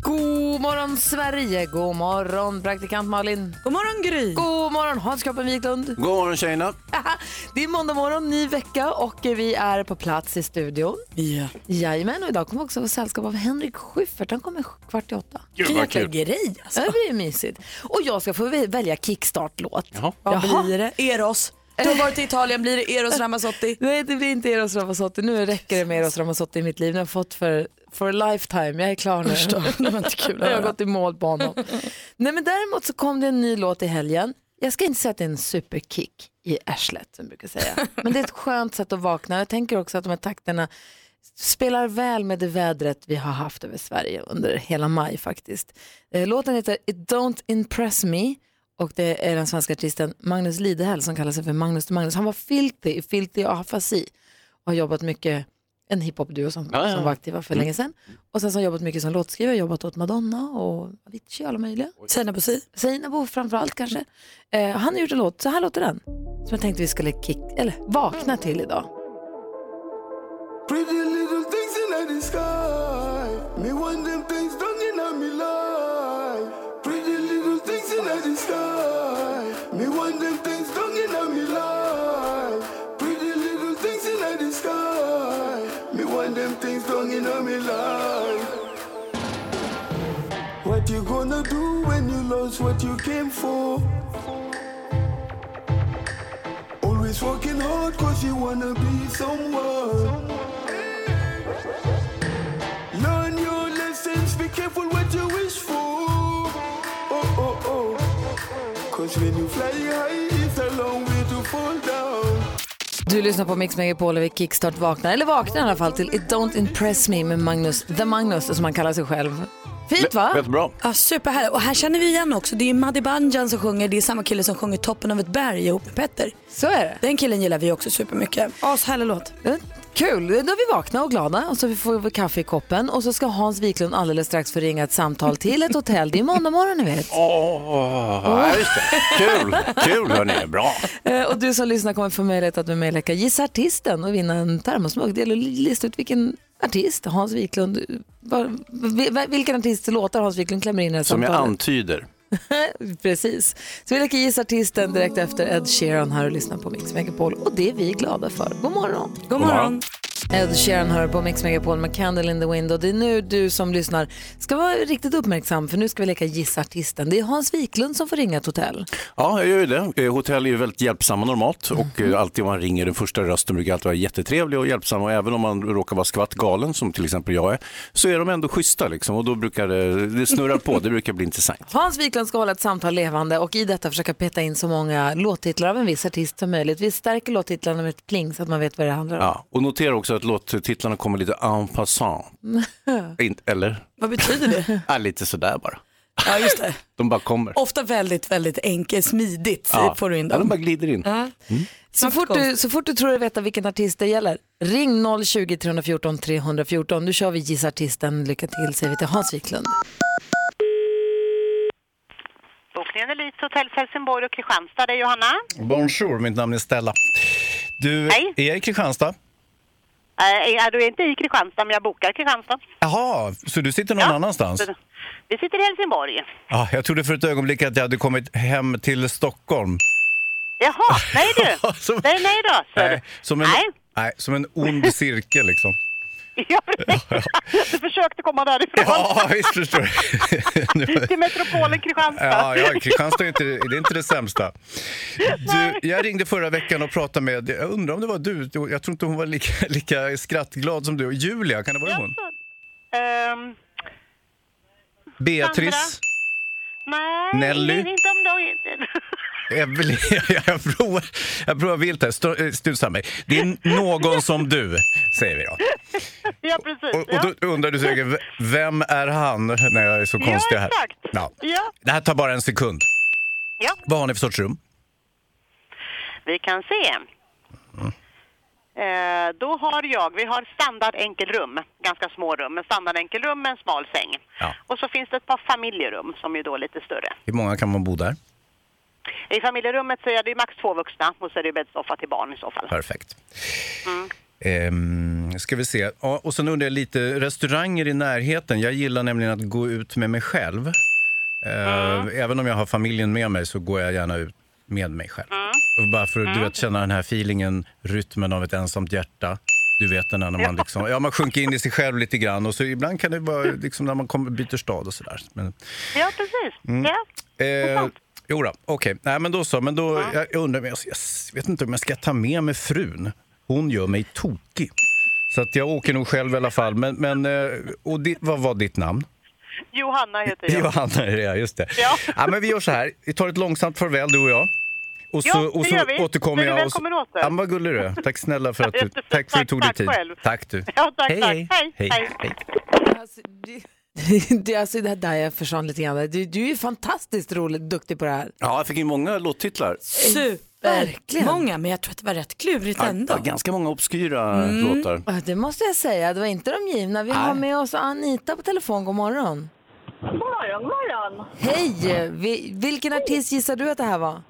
God morgon Sverige, god morgon praktikant Malin. God morgon Gry. God morgon Hans Kroppen Wiklund. God morgon tjejerna. Det är måndag morgon, ny vecka och vi är på plats i studion. Ja. Jajamän, och idag kommer vi också få sällskap av Henrik Schyffert. Han kommer kvart i åtta. Gud vad kul. grej alltså. Det blir mysigt. Och jag ska få vä- välja kickstart-låt. Jaha. Vad blir det? Eros. Du har varit i Italien, blir det Eros Ramazzotti? Nej, det blir inte Eros Ramazzotti. Nu räcker det med Eros Ramazzotti i mitt liv. Nu har jag fått för, for a lifetime. Jag är klar nu. Usch då, det var inte kul Jag har gått i mål på honom. Nej, men däremot så kom det en ny låt i helgen. Jag ska inte säga att det är en superkick i arslet som brukar säga. Men det är ett skönt sätt att vakna. Jag tänker också att de här takterna spelar väl med det vädret vi har haft över Sverige under hela maj faktiskt. Eh, Låten heter It Don't Impress Me och det är den svenska artisten Magnus Lidehäll som kallar sig för Magnus Magnus. Han var filthy i Filthy Afasi och har jobbat mycket, en hiphop-duo som, Ja, ja, som var aktiva för länge sedan. Och sen så har han jobbat mycket som låtskrivare, jobbat åt Madonna och Avicii och alla möjliga. Sina Bosi. Seinabo framförallt kanske. Eh, han har gjort en låt, så här låter den. Som jag tänkte vi skulle kick, eller vakna till idag. Pretty little things in the sky. What you gonna do when you lost what you came for? Always working hard cause you wanna be someone. Learn your lessons, be careful what you wish for. Oh, oh, oh. Cause when you fly high, it's a long way to fall down. Du lyssnar på Mix Megapol och vi kickstart vaknar, eller vaknar i alla fall till It Don't Impress Me med Magnus, The Magnus som han kallar sig själv. Fint va? Jättebra. Ja, superhärligt. Och här känner vi igen också. Det är Madde Banjan som sjunger. Det är samma kille som sjunger Toppen av ett berg ihop med Petter. Så är det. Den killen gillar vi också supermycket. Ashärlig låt. Eh, Kul, då är vi vakna och glada och så får vi kaffe i koppen och så ska Hans Wiklund alldeles strax få ringa ett samtal till ett hotell. Det är måndag morgon ni vet. Åh, ja, just det. Kul, kul hörni. Bra. Eh, Och du som lyssnar kommer få möjlighet att med mig leka Gissa artisten och vinna en termosmugg. Det gäller att lista ut vilken artist Hans Wiklund, var, vil- vilken artist låtar Hans Wiklund klämmer in i det här Som jag samtalet. antyder. Precis. Så vi leker Gissa artisten direkt efter Ed Sheeran här och lyssnar på Mix Megapol och det är vi glada för. God morgon. God morgon. Ed Sheeran hör på Mix Megapol med Candle in the Window. Det är nu du som lyssnar ska vara riktigt uppmärksam för nu ska vi leka Gissa artisten. Det är Hans Wiklund som får ringa ett hotell. Ja, jag gör ju det. Eh, Hotell är ju väldigt hjälpsamma normalt och eh, alltid man ringer den första rösten brukar alltid vara jättetrevlig och hjälpsam och även om man råkar vara skvatt galen som till exempel jag är så är de ändå schyssta liksom och då brukar det, det snurra på, det brukar bli intressant. Hans Wiklund ska hålla ett samtal levande och i detta försöka peta in så många låttitlar av en viss artist som möjligt. Vi stärker låttitlarna med ett pling så att man vet vad det handlar om. Ja, och notera också att låttitlarna kommer lite en passant. Inte- Eller? Vad betyder det? Ja, lite sådär bara. Ja, just det. De bara kommer. Ofta väldigt, väldigt enkelt, smidigt Ja. får du in Ja, de dem. bara glider in. Så fort, du, så fort du tror dig veta vilken artist det gäller, ring 020-314 314. Nu kör vi Gissa artisten. Lycka till säger vi till Hans Wiklund. Bokningen Elite Hotell Helsingborg och Kristianstad. Det är Johanna. Bonjour, mitt namn är Stella. Du Hej. är i Kristianstad? Äh, du är inte i Kristianstad, men jag bokar Kristianstad. Jaha, så du sitter någon Ja. annanstans? Vi sitter i Helsingborg. Ja, jag trodde för ett ögonblick att jag hade kommit hem till Stockholm. Jaha, nej du. Som- Nej, nej då. Så. Nej, som en, Nej. nej, som en ond cirkel liksom. Ja, precis. Du försökte komma därifrån. Ja, visst förstår. Nu- Till metropolen Kristianstad. Ja, ja, Kristianstad är inte, det är inte det sämsta. Du, jag ringde förra veckan och pratade med, jag undrar om det var du, jag tror inte hon var lika, lika skrattglad som du. Julia, kan det vara hon? Ehm, Beatrice? nej, Nelly? inte om då. Evelyn, jag provar, jag provar vilt här. Eh, Studsa mig. Det är någon som du, säger vi då. Ja, precis. Och, och då undrar du säkert, vem är han när jag är så konstig här? exakt. Ja. Ja. Det här tar bara en sekund. Ja, Vad har ni för sorts rum? vi kan se. Eh, då har jag, vi har standard enkelrum, ganska små rum, men standard enkelrum med en smal säng. Ja. Och så finns det ett par familjerum som är då lite större. Hur många kan man bo där? I familjerummet så är det max två vuxna och så är det bäddsoffa till barn i så fall. Perfekt. Ehm, ska vi se. Ja, och sen undrar jag lite, restauranger i närheten. Jag gillar nämligen att gå ut med mig själv. Ehm, Även om jag har familjen med mig så går jag gärna ut med mig själv. Och Bara för att du vet, känna den här feelingen, rytmen av ett ensamt hjärta. Du vet den när man liksom, ja man sjunker in i sig själv lite grann och så ibland kan det vara liksom när man kommer, byter stad och sådär. Men, Ja, precis. Ja. Eh, jo då, okej. Nej, men då så. Men då, jag, jag undrar, jag, jag vet inte om jag ska ta med mig frun. Hon gör mig tokig. Så att jag åker nog själv i alla fall. Men, men eh, och di, vad var ditt namn? Johanna heter jag. Johanna är det, ja, just det. Ja. men vi gör så här. Vi tar ett långsamt farväl, du och jag. Och så, Ja, det och så gör vi. återkommer Du är jag. Och så, åter. ja, vad gullig du är. Tack snälla för att du, tack för att du tog dig Tack tid. själv. Tack du. Ja, tack, hej, tack. hej. Hej, hej. hej. hej. Det, alltså, det där jag försvann lite grann. Du, du är ju fantastiskt rolig, duktig på det här. Ja, jag fick in många låttitlar. Super. Många, men jag tror att det var rätt klurigt Ja, ändå. ja, ganska många obskyra låtar. Ja, Det måste jag säga, det var inte de givna. Vi har med oss Anita på telefon. God morgon. God morgon, god morgon. Hej! Vi, vilken artist gissar du att det här var?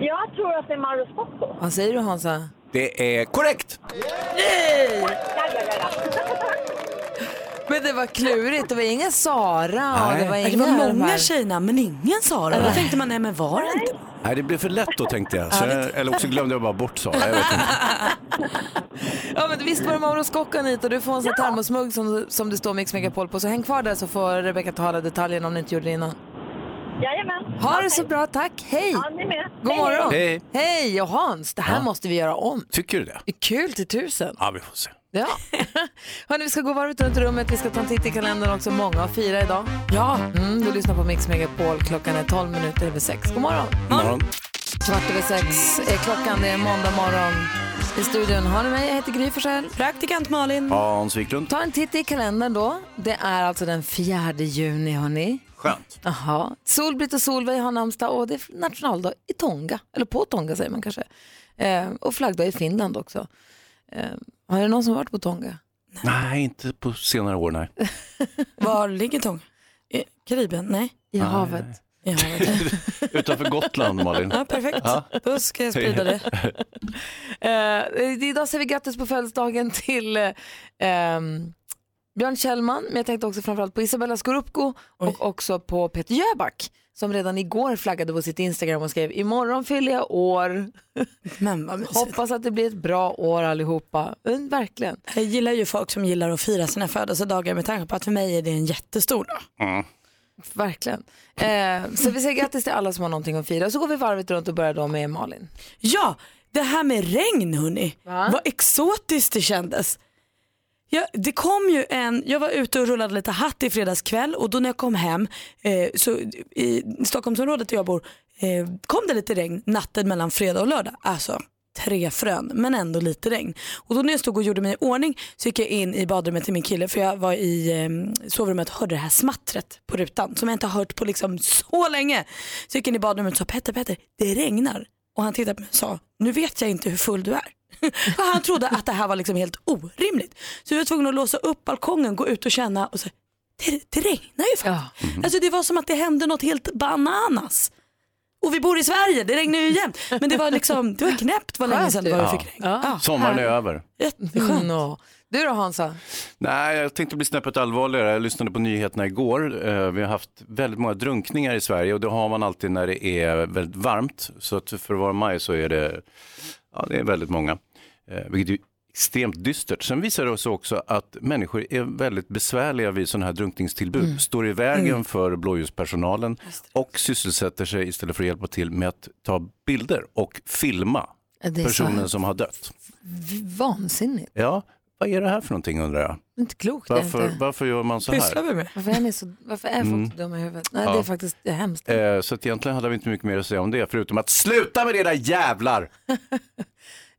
Jag tror att det är Mauro Scocco. Vad säger du Hansa? Det är korrekt! Men det var klurigt, det var ingen Sara. Nej. Det var, Det inga var de många tjejerna, men ingen Sara. Då tänkte man, nej men var det inte? Nej, det blev för lätt då tänkte jag. Så jag eller också glömde jag bara bort Sara. Jag vet inte. Ja, men visst var det Mauro Scocco Anita, du får en sån här termosmugg som, som det står Mix Megapol på. Så häng kvar där så får Rebecca ta alla detaljerna om ni inte gjorde det innan. Jajamän. Ha det så bra, tack. Hej! Ja, ni med. God Hej, morgon! Hej. Hej! Och Hans, det här Ja. måste vi göra om. Tycker du det? Det är kul till tusen. Ja, vi får se. Ja. Hörni, vi ska gå varvet runt rummet. Vi ska ta en titt i kalendern också. Många har fira idag. Ja. Mm, du lyssnar på Mix Megapol. Klockan är 12 minuter över sex. God morgon! Morgon. Kvart över sex är klockan. Det är måndag morgon. I studion har ni mig. Jag heter Gry Forssell. Praktikant Malin. Hans Wiklund. Ta en titt i kalendern då. Det är alltså den 4 juni, hörni. Skönt. Jaha. Solbritt och Solveig har namnsdag och det är nationaldag i Tonga. Eller på Tonga säger man kanske. Eh, och flaggdag i Finland också. Eh, har det någon som varit på Tonga? Nej, inte på senare år, nej. Var ligger Tång? I Karibien? Nej. I havet. I havet. Utanför Gotland, Malin. Ja, perfekt. Ja. Då ska jag sprida det. Eh, idag säger vi grattis på födelsedagen till ehm, Björn Kjellman, men jag tänkte också framförallt på Isabella Scorupco och också på Peter Jöback som redan igår flaggade på sitt Instagram och skrev imorgon fyller jag år. Men vad mysigt. Hoppas att det blir ett bra år allihopa. Men, verkligen. Jag gillar ju folk som gillar att fira sina födelsedagar med tanke på att för mig är det en jättestor dag. Verkligen. Eh, så vi säger grattis till alla som har någonting att fira. Så går vi varvet runt och börjar då med Malin. Ja, det här med regn hörni. Va? Vad exotiskt det kändes. Ja, det kom ju en, jag var ute och rullade lite hatt i fredags kväll och då när jag kom hem eh, så i Stockholmsområdet där jag bor eh, kom det lite regn natten mellan fredag och lördag. Alltså tre frön men ändå lite regn. Och då när jag stod och gjorde mig i ordning så gick jag in i badrummet till min kille för jag var i eh, sovrummet och hörde det här smattret på rutan som jag inte har hört på liksom så länge. Så jag gick in i badrummet och sa Petter, Petter, det regnar. Och han tittade på mig och sa, nu vet jag inte hur full du är. För han trodde att det här var liksom helt orimligt. Så vi var tvungna att låsa upp balkongen, gå ut och känna och så, det, det regnar ju faktiskt. Alltså det var som att det hände något helt bananas. Och vi bor i Sverige, det regnar ju jämt. Men det var liksom, det var knäppt vad länge sedan det var vi Ja. fick regn. Ja. Sommaren är över. Jätteskönt. Mm, Du då Hansa? Nej, jag tänkte bli snäppet allvarligare. Jag lyssnade på nyheterna igår. Eh, Vi har haft väldigt många drunkningar i Sverige och det har man alltid när det är väldigt varmt. Så att för att vara maj så är det, ja, det är väldigt många. Eh, Vilket är extremt dystert. Sen visar det sig också att människor är väldigt besvärliga vid sådana här drunkningstillbud. Mm. Står i vägen för blåljuspersonalen och sysselsätter sig istället för att hjälpa till med att ta bilder och filma personen som har dött. Vansinnigt. Ja, vad är det här för någonting undrar jag? Inte klokt. Varför, inte. varför gör man så här? Pysslar vi med? Varför är, ni så, varför är folk Mm. så dumma i huvudet? Nej, Ja. det är faktiskt det är hemskt. Eh, så att egentligen hade vi inte mycket mer att säga om det, förutom att sluta med det där jävlar!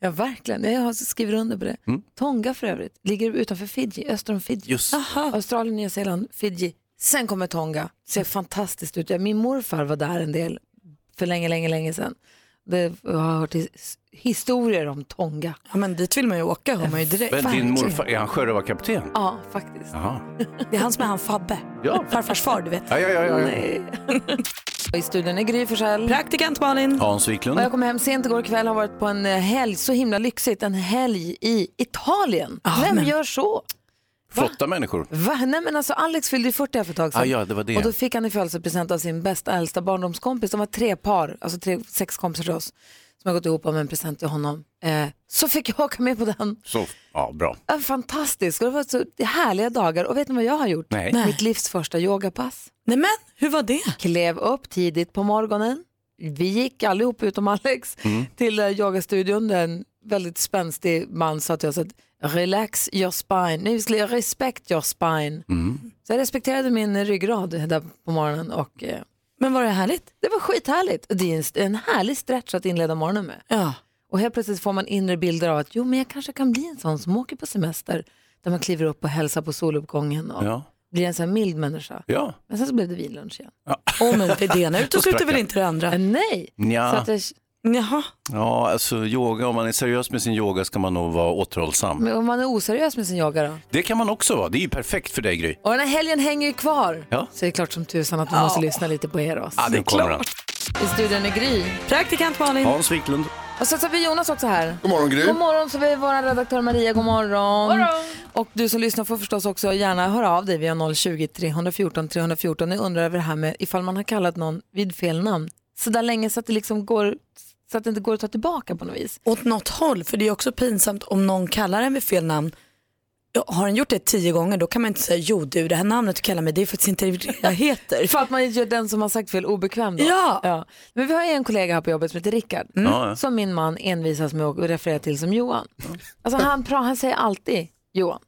Ja, verkligen. Jag har skrivit under på det. Mm. Tonga för övrigt ligger utanför Fiji, öster om Fiji. Just. Australien, Nya Zeeland, Fiji. Sen kommer Tonga. Ser fantastiskt ut. Ja, Min morfar var där en del för länge, länge, länge sedan. Det, jag har hört his, historier om Tonga. Ja, men dit vill man ju åka, hör man ju direkt. Men din morfar, är han sjörövarkapten? Ja, faktiskt. Jaha. Det är han som är han Fabbe. Ja. Farfars far, du vet. Ja, ja, ja, ja. Nej. I studion är Gry Forssell. Praktikant Malin. Hans Wiklund. Och jag kom hem sent igår kväll, har varit på en eh, helg, så himla lyxigt, en helg i Italien. Vem men- gör så? Flotta människor. Va? Nej men alltså Alex fyllde ju 40 här för ett tag sedan. Ah, ja, det var det. Och då fick han i födelsedagspresent av sin bästa äldsta barndomskompis. De var tre par, alltså tre, sex kompisar till oss. Som har gått ihop om en present till honom. Eh, så fick jag åka med på den. Så, ja, bra. Ja, fantastiskt. Och det var så härliga dagar. Och vet ni vad jag har gjort? Nej. Mitt livs första yogapass. Nej men, hur var det? Klev upp tidigt på morgonen. Vi gick allihop utom Alex Mm. till eh, yogastudion där en väldigt spänstig man sa till oss att relax your spine, nej vi skulle respect your spine. Mm. Så jag respekterade min ryggrad där på morgonen och eh, Men var det härligt? det var skithärligt. Det är en, en härlig stretch att inleda morgonen med. Ja. Och helt plötsligt får man inre bilder av att jo men jag kanske kan bli en sån som åker på semester där man kliver upp och hälsar på soluppgången och Ja. blir en sån här mild människa. Ja. Men sen så blev det vinlunch igen. Åh men det ena utesluter väl inte det andra? Eh, nej! Så att jag, Jaha. Ja, alltså yoga, om man är seriös med sin yoga ska man nog vara återhållsam. men om man är oseriös med sin yoga då? Det kan man också vara, det är ju perfekt för dig Gry. Och den här helgen hänger ju kvar. Ja. Så det är klart som tusan att vi måste lyssna lite på er oss. Ja, det kommer han. I studion är Gry. Praktikant Malin. Hans Wiklund. Och så har vi Jonas också här. God morgon Gry. God morgon, så vi är vår redaktör Maria, god morgon. Och du som lyssnar får förstås också gärna höra av dig via 020-314 314. Jag undrar över det här med ifall man har kallat någon vid fel namn så där länge så att det liksom går så att det inte går att ta tillbaka på något vis. Åt något håll, för det är också pinsamt om någon kallar en vid fel namn. Ja, Har den gjort det tio gånger då kan man inte säga jo du det här namnet du kallar mig det är faktiskt inte det jag heter. För att man gör den som har sagt fel obekväm då. Ja. Men vi har ju en kollega här på jobbet som heter Rickard. Ja, ja. Som min man envisas med att referera till som Johan. Alltså han, pra- han säger alltid Johan.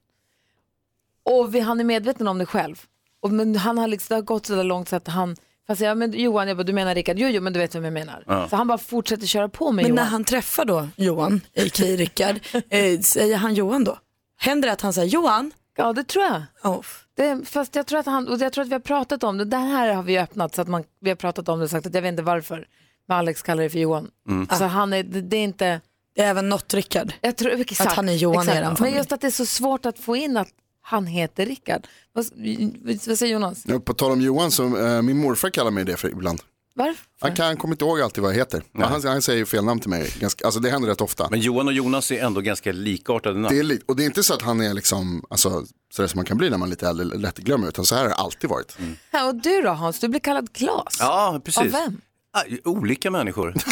Och vi, han är medveten om det själv. Och, men han har liksom, det har gått så där långt så att han, fast jag, men Johan, jag bara, du menar Rickard? Jo, jo, men du vet vem jag menar. Ja. Så han bara fortsätter köra på med Men när Johan. han träffar då Johan, a.k.a. Rickard, eh, säger han Johan då? Händer det att han säger Johan? Ja, det tror jag. Oh. Det, fast jag tror, att han, och jag tror att vi har pratat om det. Det här har vi öppnat så att man, vi har pratat om det och sagt att jag vet inte varför. Men Alex kallar det för Johan. Alltså han är, det, det är inte... Det är även något Rickard. Jag tror, exakt, Att han är Johan i exakt. eran Men familj. just att det är så svårt att få in att han heter Rickard. Vad, vad säger Jonas? Ja, På tal om Johan, så, eh, min morfar kallar mig det för ibland. Varför? Han kan, kommer inte ihåg alltid vad jag heter. Han, han säger fel namn till mig, ganska, alltså det händer rätt ofta. Men Johan och Jonas är ändå ganska likartade namn. Det är, li- och det är inte så att han är liksom, alltså, sådär som man kan bli när man är lite äldre, lätt glömmer, utan så här har det alltid varit. Ja, och du då Hans, du blir kallad Klas. Ja, precis. Av vem? Ah, Olika människor.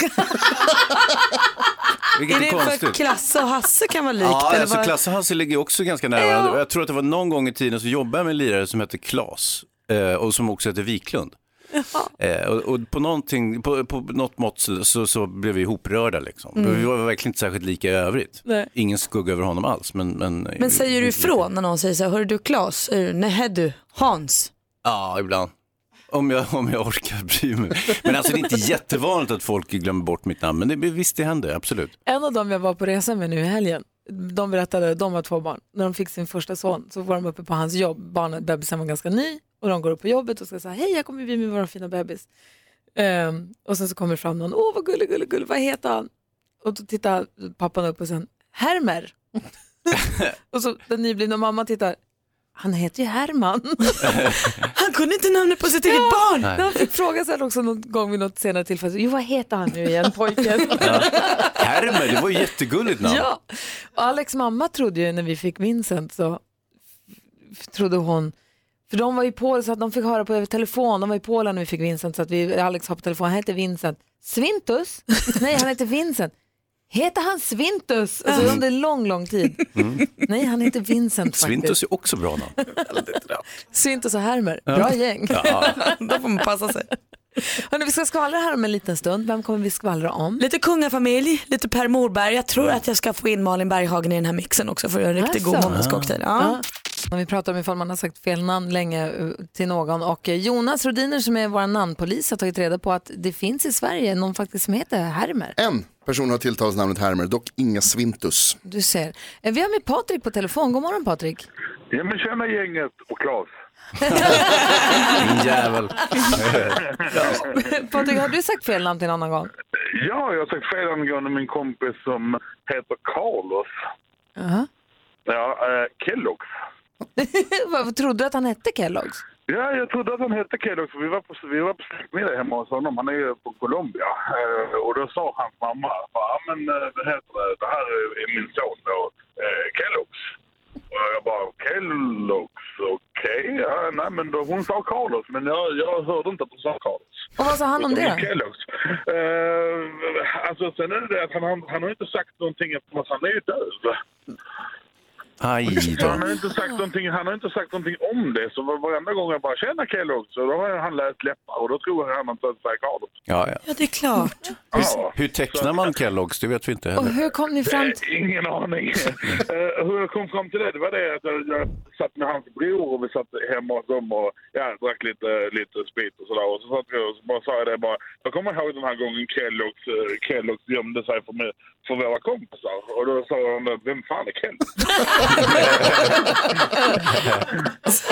Vilket är, det för konstigt. Klasse och Hasse kan vara likt? Ja, eller alltså vad- Klasse och Hasse ligger också ganska nära varandra. Och Jag tror att det var någon gång i tiden så jobbade jag med en lirare som hette Klas eh, och som också heter Wiklund. Eh, och, och på, någonting, på, på något mått så, så, blev vi ihoprörda liksom. Mm. Vi var verkligen inte särskilt lika i övrigt. Nej. Ingen skugga över honom alls. Men, men, Men säger du ifrån när någon säger så här, hörru du Klas, nej du, Hans. Ja, ibland. Om jag, om jag orkar bry mig. Men alltså det är inte jättevanligt att folk glömmer bort mitt namn. Men det, visst det händer, absolut. En av dem jag var på resa med nu i helgen, de berättade, de har två barn, när de fick sin första son så var de uppe på hans jobb, barnet, bebisen var ganska ny och de går upp på jobbet och ska säga hej jag kommer bli med vår fina bebis. Um, och sen så kommer det fram någon, åh vad gullig, gullig, gullig, vad heter han? Och då tittar pappan upp och sen, Hermer. och så den nyblivna mamman tittar, han heter ju Herman. Han kunde inte namnet på sitt eget barn. Nej. Han fick fråga sen också någon gång vid något senare tillfälle, jo vad heter han nu igen pojken? Hermer, det var ju jättegulligt namn. Ja, och Alex mamma trodde ju när vi fick Vincent så trodde hon, för de var ju på så att de fick höra på över telefon, de var i Polen när vi fick Vincent så att vi, Alex har på telefon, han heter Vincent. Svintus? Nej, han heter Vincent. Heter han Svintus? Alltså under lång, lång tid. Nej, han heter Vincent faktiskt. Svintus är också bra namn. Svintus och Hermer, Ja. bra gäng. Ja. Då får man passa sig. Hörrni, vi ska skvallra här om en liten stund. Vem kommer vi skvallra om? Lite kungafamilj, lite Per Morberg. Jag tror att jag ska få in Malin Berghagen i den här mixen också för att göra en riktigt god Alltså. måndagscocktail. Ja. Ja. Om vi pratar om ifall man har sagt fel namn länge eh, till någon och eh, Jonas Rodiner som är vår namnpolis har tagit reda på att det finns i Sverige någon faktiskt som heter Hermer. En person har tilltalsnamnet Hermer, dock inga Svintus. Du ser. Eh, Vi har med Patrik på telefon. God morgon Patrik. Ja men tjena gänget och Claes. Din jävel. Patrik, har du sagt fel namn till någon annan gång? Ja, jag har sagt fel angående min kompis som heter Carlos. Ja, eh, Kellogg's. Vad Trodde du att han hette Kellogg's? Ja, jag trodde att han hette Kellogg's. för Vi var på, vi var på släktmiddag hemma hos honom. Han är ju på Colombia. Eh, och då sa hans mamma, ja men eh, det, heter, det, här är min son då, eh, Kellogg's. Och jag bara, Kellogg's, okej. Ja, nej men då, hon sa Carlos, men jag, jag hörde inte att hon sa Carlos. Och vad sa han om Utan det? Kellogg's. Eh, alltså sen är det det att han, han, han har inte sagt någonting eftersom han är ju döv. Aj Så han då. har inte sagt någonting, han har inte sagt någonting om det. Så var- varenda gång jag bara känner Kellogg så då har han läst läppar och då tror han att det är Carlos. Ja, ja. Ja, det är klart. Ja. Hur tecknar man Kellogg's? Det vet vi inte Och heller. hur kom ni fram till... Ingen aning. Eh, hur jag kom fram till det, det var det att jag, jag satt med hans bror och vi satt hemma hos dem och ja, drack lite, lite sprit och sådär. Och så, satt vi och så bara sa jag det bara, jag kommer ihåg den här gången Kellogg's, eh, Kellogg's gömde sig för, mig, för våra kompisar. Och då sa han, vem fan är Kellogg?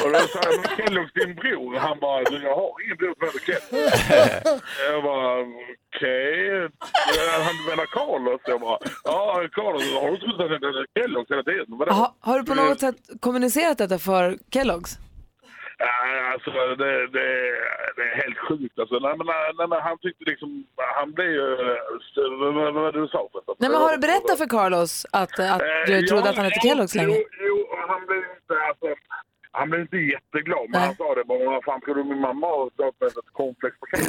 och då sa jag, men Kellogg's din bror? Han bara, "Du, jag har ingen bror som heter Kellogg. Jag bara, okej. Okay. Han menar Carlos? Jag bara, ja Carlos, har du trott att han är Kellogg's hela tiden? Ha, har du på något sätt kommunicerat detta för Kellogg's? Alltså det, det, det är helt sjukt. Alltså, nej, men, nej, men han tyckte liksom, han blev ju... Vad var det du sa? förresten? Nej, men har du berättat för Carlos att, att du Eh, trodde ja, att han hette Kellogg's länge? Jo, jo han blev inte... Alltså, han blev inte jätteglad, men han sa det bara, vad fan tror du min mamma har gått med ett cornflakespaket?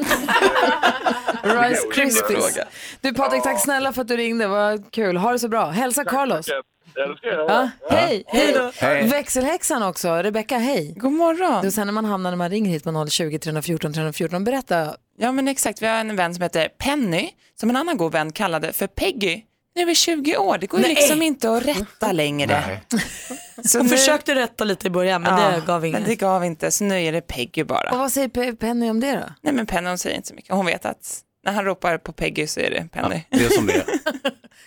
Rice Krispies. Du Patrik, tack snälla för att du ringde. Vad kul. Ha det så bra. Hälsa Carlos. Ja, det ska jag Ja, göra. hej, hej då. Hej. Växelhäxan också, Rebecka, hej. God morgon. Det är sen när man hamnar när man ringer hit på 020 314 314. Berätta. Ja men exakt, vi har en vän som heter Penny, som en annan god vän kallade för Peggy. Nu är vi 20 år, det går ju Nej. liksom inte att rätta längre. Så Hon nu- försökte rätta lite i början men Ja, det gav inget. Men det gav inte, så nu är det Peggy bara. Och vad säger Pe- Penny om det då? Nej men Penny hon säger inte så mycket, hon vet att när han ropar på Peggy så är det Penny. Det är som det är.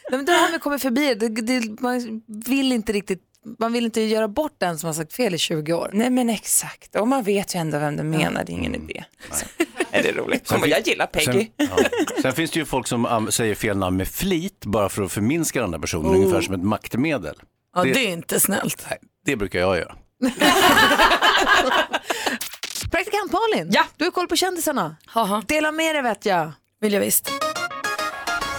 Nej, men det har vi kommit förbi. Det, det, man vill inte riktigt man vill inte göra bort den som har sagt fel i 20 år. Nej men exakt, och man vet ju ändå vem du menar, det är ingen idé. Så, är det roligt? Bara, jag gillar Peggy. Sen, ja. Sen finns det ju folk som säger fel namn med flit bara för att förminska den där personen, Oh. ungefär som ett maktmedel. Ja, det är inte snällt. Nej, det brukar jag göra. Praktikant Malin, Ja. du har koll på kändisarna. Haha. Dela med dig vet jag. Vill jag visst.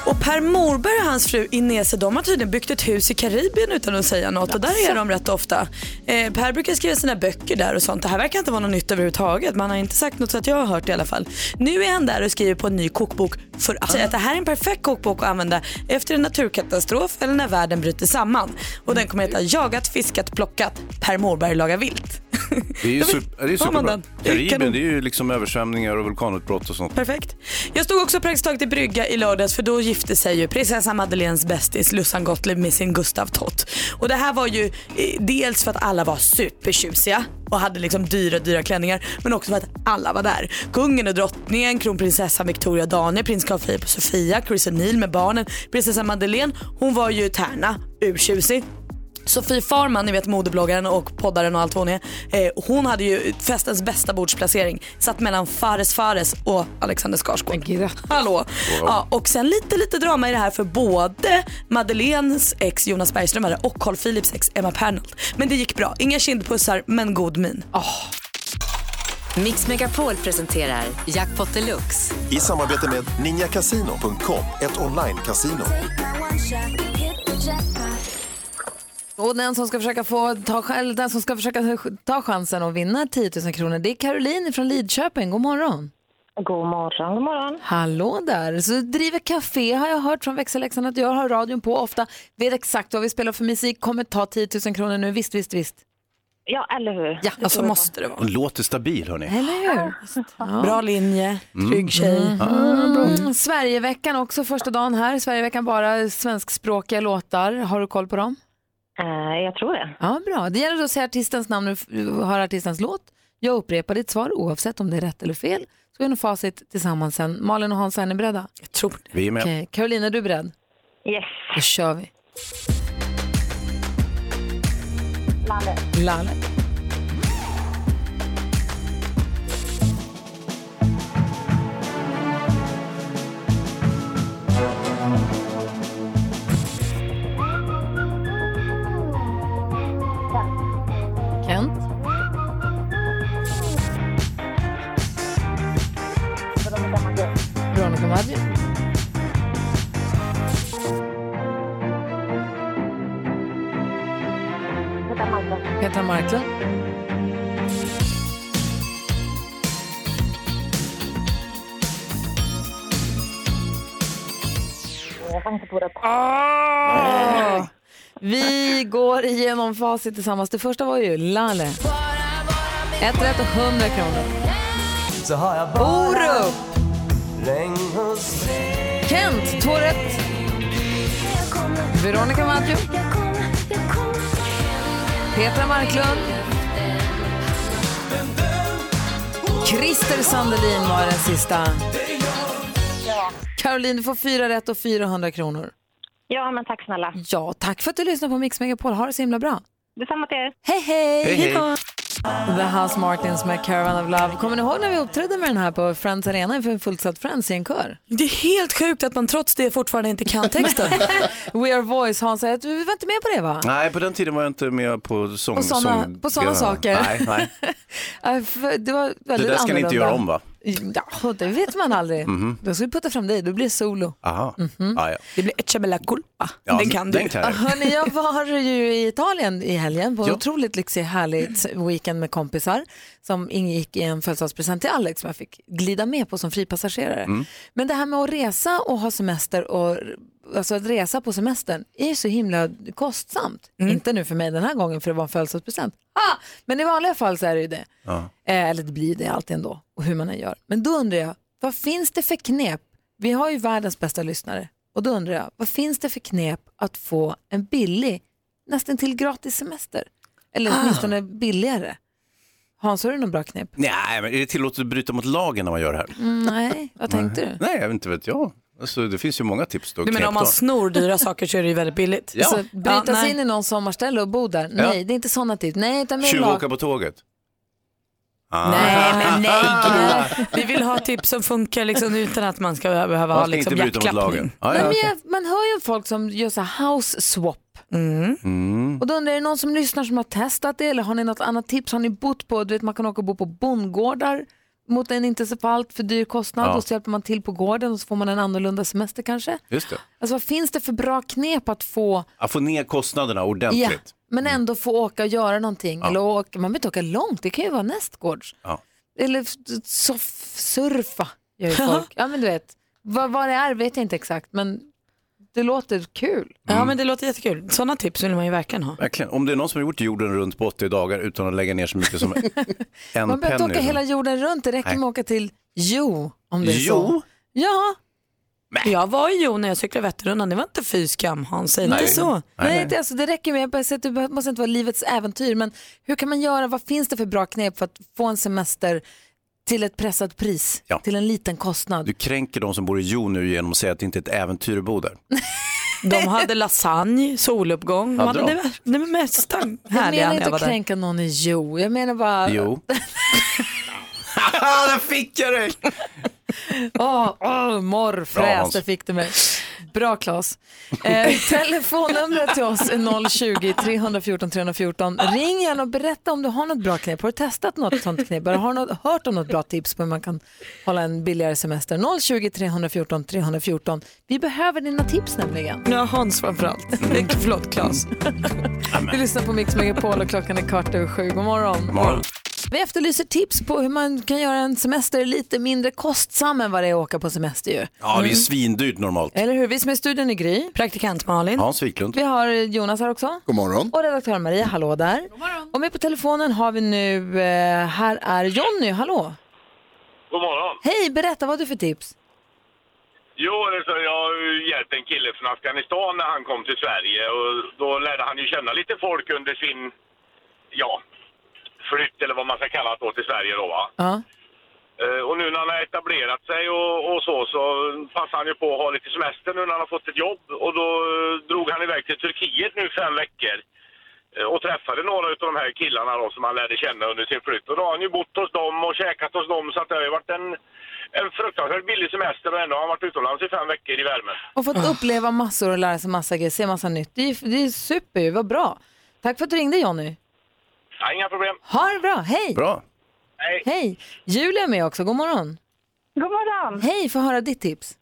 Och Per Morberg och hans fru Inese de har tydligen byggt ett hus i Karibien utan att säga något och där är de rätt ofta. Eh, per brukar skriva sina böcker där och sånt. Det här verkar inte vara något nytt överhuvudtaget. Man har inte sagt något så att jag har hört det i alla fall. Nu är han där och skriver på en ny kokbok för att säga att det här är en perfekt kokbok att använda efter en naturkatastrof eller när världen bryter samman. Och den kommer heta Jagat, fiskat, plockat. Per Morberg lagar vilt. Det är ju super, det är superbra. Karibien, det är ju liksom översvämningar och vulkanutbrott och sånt. Perfekt. Jag stod också praktiskt taget i brygga i lördags för då gifte sig ju prinsessa Madeleines bästis Lussan Gottlieb med sin Gustav Tott. Och det här var ju eh, dels för att alla var supertjusiga och hade liksom dyra, dyra klänningar men också för att alla var där. Kungen och drottningen, kronprinsessan Victoria Daniel, prins Carl Philip och Sofia, Chris O'Neill med barnen, prinsessa Madeleine, hon var ju tärna, urtjusig. Sofie Farman, ni vet modebloggaren och poddaren och allt hon är. Eh, hon hade ju festens bästa bordsplacering. Satt mellan Fares Fares och Alexander Skarsgård. Hallå! Ja, och sen lite, lite drama i det här för både Madeleines ex Jonas Bergström och Carl Philips ex Emma Pernholt. Men det gick bra. Inga kindpussar men god min. Mix Megapol presenterar Jackpot Deluxe. I samarbete med ninjakasino.com, ett online-casino. Och den som ska försöka få ta, eller den som ska försöka ta chansen att vinna 10 000 kronor, det är Caroline från Lidköping. God morgon. God morgon, god morgon. Hallå där. Så du driver café har jag hört från växelläxan att jag har radion på ofta. Vet exakt vad vi spelar för musik, kommer ta 10 000 kronor nu. Visst, visst, visst. Ja, eller hur? Ja, alltså måste det vara. Hon låter stabil hörni. Eller hur? Ja. Bra linje, Mm. trygg tjej. Mm. Sverigeveckan också första dagen här. Sverigeveckan bara svenskspråkiga låtar. Har du koll på dem? Eh, jag tror det. Ja, bra. Det gäller att säga artistens namn när du hör artistens låt. Jag upprepar ditt svar oavsett om det är rätt eller fel. Så är nog facit tillsammans sen. Malin och Hans, är ni beredda? Jag tror det. Vi är med. Okej, Carolina, är du beredd? Yes. Då kör vi. Landet. Lalle. Oroad. Petra Marklund. Oh! Vi går igenom facit tillsammans. Det första var ju Lalle. Ett rätt och 100 kronor. Orup. Kent, två rätt. Veronica Maggio. Petra Marklund. Christer Sandelin var den sista. Caroline, du får fyra rätt och 400 kronor. Ja, men tack snälla. Ja, tack för att du lyssnar på Mix Megapol. Ha det så himla bra. Detsamma till er. Hej, hej! Hej, hej. The House Martins med Caravan of Love. Kommer ni ihåg när vi uppträdde med den här på Friends Arena inför en fullsatt Friends i en kör? Det är helt sjukt att man trots det fortfarande inte kan texten. We Are Voice, Hans säger att du var inte med på det va? Nej, på den tiden var jag inte med på sång. På såna- sång- på såna ja, saker. Nej, nej. Det var Det väldigt där ska ni inte göra om va? Ja, det vet man aldrig. Mhm. Då ska vi putta fram dig, då blir det solo. Aha. Mhm. Ja, ja. Det blir Ecce Bella Culpa. Ja, den kan du. den kan jag. Hörrni, jag var ju i Italien i helgen på en Ja. otroligt lyxig, härligt weekend med kompisar som ingick i en födelsedagspresent till Alex som jag fick glida med på som fripassagerare. Mm. Men det här med att resa och ha semester och alltså att resa på semestern är så himla kostsamt. Inte nu för mig den här gången för det var en födelsedagspresent. Ah! Men i vanliga fall så är det ju det. Ja. Eh, eller det blir det alltid ändå, och hur man än gör. Men då undrar jag, vad finns det för knep? Vi har ju världens bästa lyssnare. Och då undrar jag, vad finns det för knep att få en billig, nästan till gratis semester? Eller Ah. åtminstone billigare. Hans, har du någon bra knep? Nej, men är det tillåtet att bryta mot lagen när man gör det här? Mm, nej, vad tänkte du? Nej, jag vet inte vet jag. Alltså, det finns ju många tips då. Du menar om man snor dyra saker så är det ju väldigt billigt. Ja. Alltså, bryta sig in i någon sommarställe och bo där? Ja. Nej, det är inte sådana tips. Nej, utan mer lag. På tåget? Ah. Nej men nej. Vi vill ha tips som funkar liksom, utan att man ska behöva Man ha ska liksom, inte bryta mot hjärtklappning. lagen. Ah, ja, jag, man hör ju folk som gör så house swap. Mm. Och då undrar jag, är det någon som lyssnar som har testat det eller har ni något annat tips? Har ni bott på, du vet man kan åka och bo på bondgårdar mot en inte så för allt för dyr kostnad Ja. och så hjälper man till på gården och så får man en annorlunda semester kanske. Just det. Alltså vad finns det för bra knep att få, Att få ner kostnaderna ja, ordentligt. men ändå få åka och göra någonting? Eller åka, man behöver inte åka långt, det kan ju vara nästgårds. Ja. Eller soff, surfa gör ju folk. ja men du vet, vad, vad det är vet jag inte exakt men det låter kul. Ja men det låter jättekul. Sådana tips vill man ju verkligen ha. Verkligen. Om det är någon som har gjort jorden runt på 80 dagar utan att lägga ner så mycket som en Man behöver inte penny. åka hela jorden runt, det räcker Nej. med att åka till Jo om det är Jo? så. Ja, Jag var i Jo när jag cyklade Vätternrundan, det var inte fy skam Hans, säg inte så. Nej, nej, nej. Det, alltså, det räcker med, jag säger att det måste inte vara livets äventyr, men hur kan man göra, vad finns det för bra knep för att få en semester till ett pressat pris, Ja. till en liten kostnad? Du kränker de som bor i Jo nu genom att säga att det inte är ett äventyr bo där. De hade lasagne, soluppgång, de Hade hade de? det, det mesta jag härliga menar när jag inte var att kränka någon i Jo, jag menar bara... Jo. Där fick jag dig! Åh, åh, Bra, morrfräs, där fick du mig. Bra Klas. Eh, telefonnumret till oss är 020-314 314. Ring gärna och berätta om du har något bra knep. Har du testat något sånt knep? Eller har du hört om något bra tips på hur man kan hålla en billigare semester? 020-314 314. Vi behöver dina tips nämligen. Ja, Hans framförallt. Förlåt, Claes. Vi lyssnar på Mix Megapol och klockan är kvart över sju. God morgon. Morgon. Vi efterlyser tips på hur man kan göra en semester lite mindre kostsam än vad det är att åka på semester ju. Ja, det är svindyrt normalt. Eller hur? Vi som är i studion i Gry. Praktikant Malin. Hans Wiklund. Vi har Jonas här också. God morgon. Och redaktör Maria, hallå där. Och med på telefonen har vi nu, eh, här är Jonny, hallå. God morgon. Hej, berätta vad har du för tips? Jo, alltså, jag har ju hjälpt en kille från Afghanistan när han kom till Sverige och då lärde han ju känna lite folk under sin, ja, flytt eller vad man ska kalla det då till Sverige då va. Ja. Eh, Och nu när han har etablerat sig och, och så, så passar han ju på att ha lite semester nu när han har fått ett jobb. Och då eh, drog han iväg till Turkiet nu fem veckor eh, och träffade några av de här killarna då som han lärde känna under sin flytt. Och då har han ju bott hos dem och käkat hos dem så att det har ju varit en, en fruktansvärt billig semester och ändå har han varit utomlands i fem veckor i värmen. Och fått uppleva massor och lära sig massa grejer, se massa nytt. Det är, det är super ju, vad bra. Tack för att du ringde Jonny. Ja, inga problem. Ha det bra, hej! Bra. Hej. Hej! Julia är med också, god morgon. God morgon. Hej, få höra ditt tips.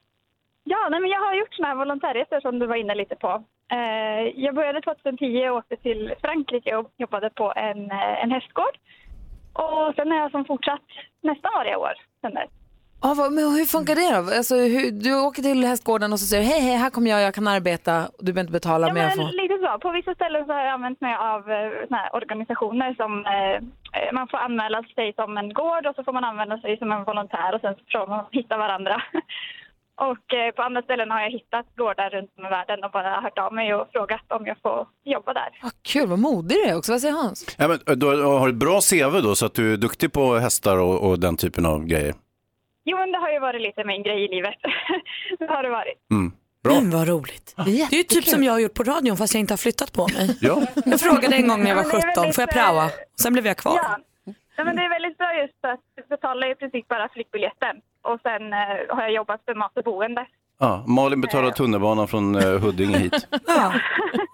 Ja, nej, men jag har gjort såna här volontärresor som du var inne lite på. Eh, jag började 2010 och åkte till Frankrike och jobbade på en, eh, en hästgård. Och sen har jag som fortsatt nästan varje år sen vad, men hur funkar det då? Alltså, hur, du åker till hästgården och så säger hej, hej, här kommer jag, jag kan arbeta, och du behöver inte betala, Ja, men jag får... lite så. På vissa ställen så har jag använt mig av eh, såna här organisationer som eh, eh, man får anmäla sig som en gård och så får man använda sig som en volontär och sen så försöker man hitta varandra. Och eh, på andra ställen har jag hittat gårdar runt om i världen och bara hört av mig och frågat om jag får jobba där. Kul, vad modig du är också. Vad säger Hans? Ja, men, du har ett bra CV då, så att du är duktig på hästar och, och den typen av grejer. Jo, men det har ju varit lite min grej i livet. det har det varit. Mm. Mm, vad roligt. Det är ju typ som jag har gjort på radion fast jag inte har flyttat på mig. Ja. Jag frågade en gång när jag var Ja, men det är 17, väldigt, får jag praoa? Sen blev jag kvar. Ja. ja, men det är väldigt bra just att du betalar i princip bara flygbiljetten och sen eh, har jag jobbat för mat och boende. Ja, Malin betalar tunnelbanan från eh, Huddinge hit. Ja.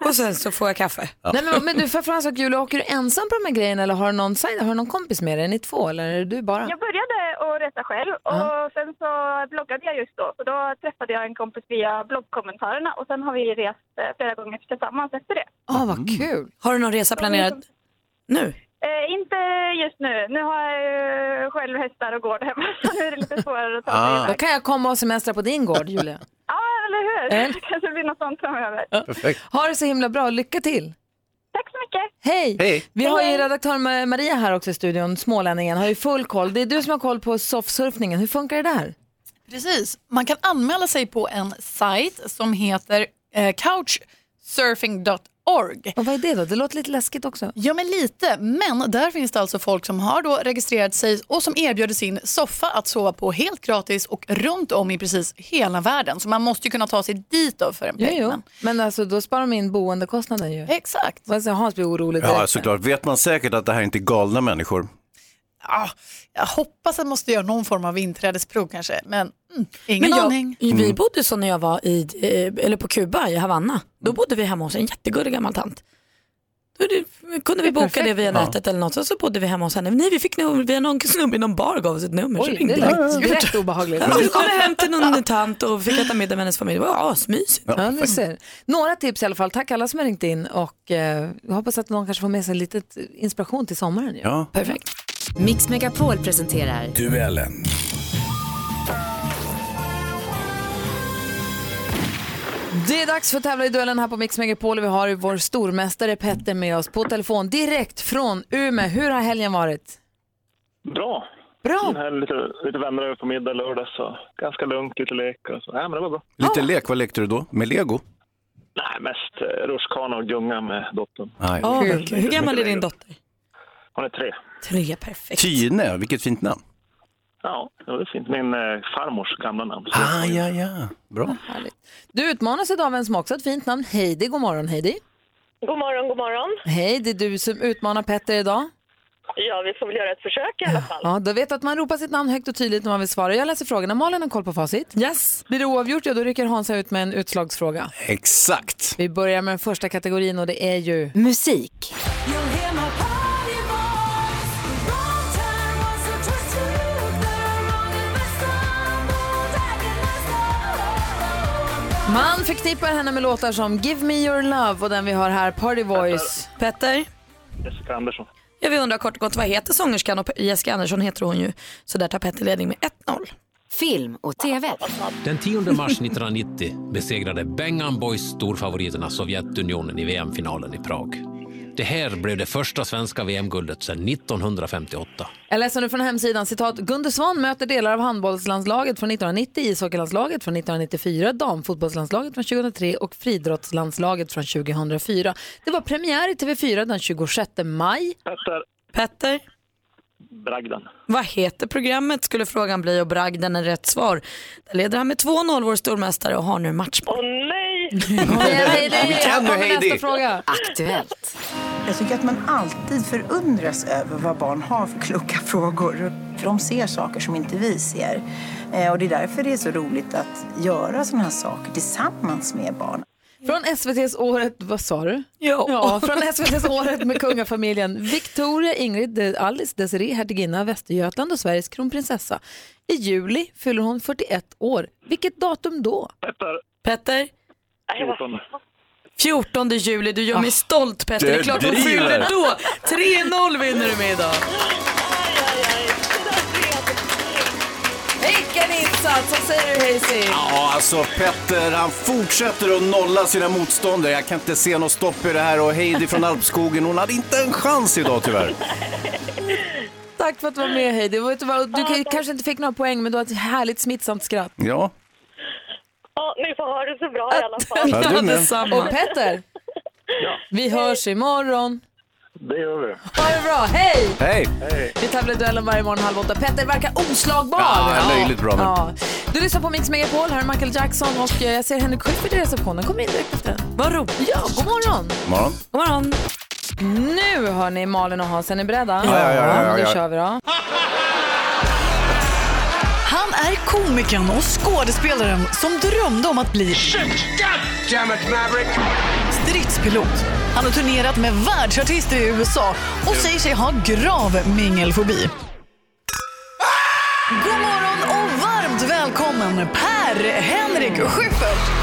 Och sen så får jag kaffe. Ja. Nej, men, men du, för fråga en sak, Julia, åker du ensam på de här grejerna eller har du någon, side- har du någon kompis med dig? Är ni två eller är det du bara? Jag började att resa själv och sen så bloggade jag just då. Så då träffade jag en kompis via bloggkommentarerna och sen har vi rest eh, flera gånger tillsammans efter det. Ah, vad kul. Har du någon resa planerad nu? Eh, inte just nu. Nu har jag själv hästar och gård hemma så nu är det lite svårare att ta sig Då iväg. kan jag komma och semestra på din gård, Julia. Ja, eller hur? Eh? Det kanske blir något sånt framöver. Perfekt. Ha det så himla bra, lycka till. Tack så mycket. Hej! Hej. Vi har ju redaktör Ma- Maria här också i studion, smålänningen, har ju full koll. Det är du som har koll på soffsurfningen. Hur funkar det där? Precis. Man kan anmäla sig på en sajt som heter eh, couchsurfing.org. Och vad är det då? Det låter lite läskigt också. Ja, men lite. Men där finns det alltså folk som har då registrerat sig och som erbjuder sin soffa att sova på helt gratis och runt om i precis hela världen. Så man måste ju kunna ta sig dit då för en Jo, peng. jo. Men- Men alltså, då sparar de in boendekostnaden ju. Exakt. Vad säger Hans blir orolig Ja, såklart. Vet man säkert att det här inte är galna människor? Ja, jag hoppas att man måste göra någon form av inträdesprov kanske. Men mm, ingen Men jag, aning. Vi bodde så när jag var i, eh, eller på Kuba i Havanna. Då bodde vi hemma hos en jättegullig gammal tant. Då det, kunde vi boka perfekt. det via Ja. nätet eller något och så bodde vi hemma hos henne. Nej, vi fick nog, via någon snubbe i någon bar gav oss ett nummer. så Oj, ringde det lät rätt obehagligt. Ja, vi kom hem till någon tant och fick äta middag med hennes familj. Det var asmysigt. Ja, ni ser. Några tips i alla fall. Tack alla som har ringt in och eh, jag hoppas att någon kanske får med sig lite inspiration till sommaren. Ja. Perfekt. Mix Megapol presenterar Duellen. Det är dags för att tävla i duellen här på Mix Megapol och vi har vår stormästare Petter med oss på telefon direkt från Umeå. Hur har helgen varit? Bra. Bra. Här, lite, lite vänner över på middag lördag, så ganska lugnt, lite lek och så. Nej, men det var bra. Lite lek, vad lekte du då? Med lego? Nej, mest eh, rutschkana och gunga med dottern. Nej. Åh, kul. Hur gammal är din dotter? Hon är tre. Tre, perfekt. Tine, vilket fint namn. Ja, det var fint. Min eh, farmors gamla namn. Ah, ja, ja. Bra. Du utmanas idag av en som också har ett fint namn. Heidi, god morgon Heidi. God morgon, god morgon. Hej, det är du som utmanar Petter idag. Ja, vi får väl göra ett försök i alla fall. Ja, då vet att man ropar sitt namn högt och tydligt när man vill svara. Jag läser frågorna. Malin har koll på facit. Yes. Blir det oavgjort, ja då rycker Hansa ut med en utslagsfråga. Exakt. Vi börjar med den första kategorin och det är ju musik. Man förknippar henne med låtar som Give Me Your Love och den vi har här, Party Voice. Petter? Jessica Andersson. Jag vill undra kort och gott, vad heter sångerskan? Och Jessica Andersson heter hon ju. Så där tar Petter ledning med 1-0. Film och TV. Den 10 mars 1990 besegrade Bang Boys storfavoriterna Sovjetunionen i VM-finalen i Prag. Det här blev det första svenska VM-guldet sedan 1958. Jag läser nu från hemsidan, citat, Gunde Svan möter delar av handbollslandslaget från 1990, ishockeylandslaget från 1994, damfotbollslandslaget från 2003 och friidrottslandslaget från 2004. Det var premiär i TV4 den 26 maj. Petter. Petter? Bragden. Vad heter programmet skulle frågan bli och bragden är rätt svar. Där leder han med 2-0 vår stormästare och har nu matchboll. Åh nej! Vi kan nu, Heidi. Nästa fråga. Aktuellt. Jag tycker att man alltid förundras över vad barn har för kloka frågor. För de ser saker som inte vi ser. Eh, Och det är därför det är så roligt att göra sådana här saker tillsammans med barn. Från SVTs Året, vad sa du? Jo. Ja, från SVTs Året med kungafamiljen. Victoria Ingrid Alice Desiree, hertiginna Västergötland och Sveriges kronprinsessa. I juli fyller hon 41 år. Vilket datum då? Petter. Petter? 14. 14 juli, du gör mig stolt Petter. Det är klart hon fyller då. 3-0 vinner du med idag. Vilken insats! Vad säger du Hayes? Ja, alltså Petter, han fortsätter att nolla sina motståndare. Jag kan inte se något stopp i det här och Heidi från Alpskogen, hon hade inte en chans idag tyvärr. Tack för att du var med Heidi. Du, du kan- kanske inte fick några poäng men du har ett härligt smittsamt skratt. Ja. Ja, ni får ha det så bra i alla fall. Ja, du med. Detsamma. Och Petter, vi hörs imorgon. Det gör vi. Ha det bra, hej! Hej! Vi tävlar i duellen varje morgon halv åtta. Petter verkar oslagbar. Ja, löjligt bra nu. Ja. Du lyssnar på Mix Megapol, här är Michael Jackson och eh, jag ser Henrik Schyffert i receptionen. Kom in direkt efter. Vad roligt. Ja, god morgon. Morgon. God morgon. Nu hör ni Malin och Hans, är ni beredda? Ja, ja, ja, ja, Då ja. kör vi då. Han är komikern och skådespelaren som drömde om att bli stridspilot. Han har turnerat med världsartister i USA och säger sig ha grav mingelfobi. God morgon och varmt välkommen Per-Henrik Schyffert.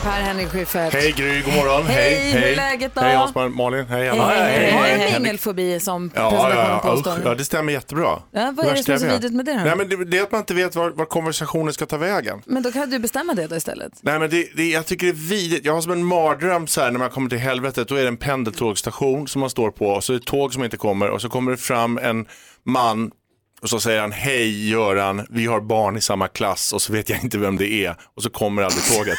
Per-Henrik Schyffert. Hej Gry, god morgon. Hej, hur är läget då? Hej Hans Malin, hej alla. Hej, Har du mingelfobi som Ja, presentationen ja, påstår? ja, det stämmer jättebra. Ja, vad är det som är så vidrigt med det då? Nej, men det, det är att man inte vet var, var konversationen ska ta vägen. Men då kan du bestämma det då istället. Nej men det, det, jag tycker det är vidrigt. Jag har som en mardröm så här när man kommer till helvetet. Då är det en pendeltågstation som man står på och så är det tåg som inte kommer och så kommer det fram en man och så säger han hej Göran, vi har barn i samma klass och så vet jag inte vem det är och så kommer aldrig tåget.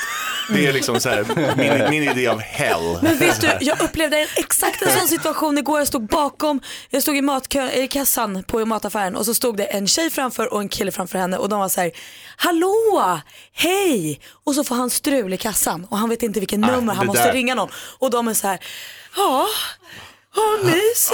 Det är liksom så här min, min idé av hell. Men vet du, jag upplevde en, exakt en sån situation igår. Jag stod bakom, jag stod i, matkö, i kassan på mataffären och så stod det en tjej framför och en kille framför henne och de var så här, hallå, hej! Och så får han strul i kassan och han vet inte vilken Ah, nummer, han det måste där. ringa någon. Och de är så här, ja, har ni så?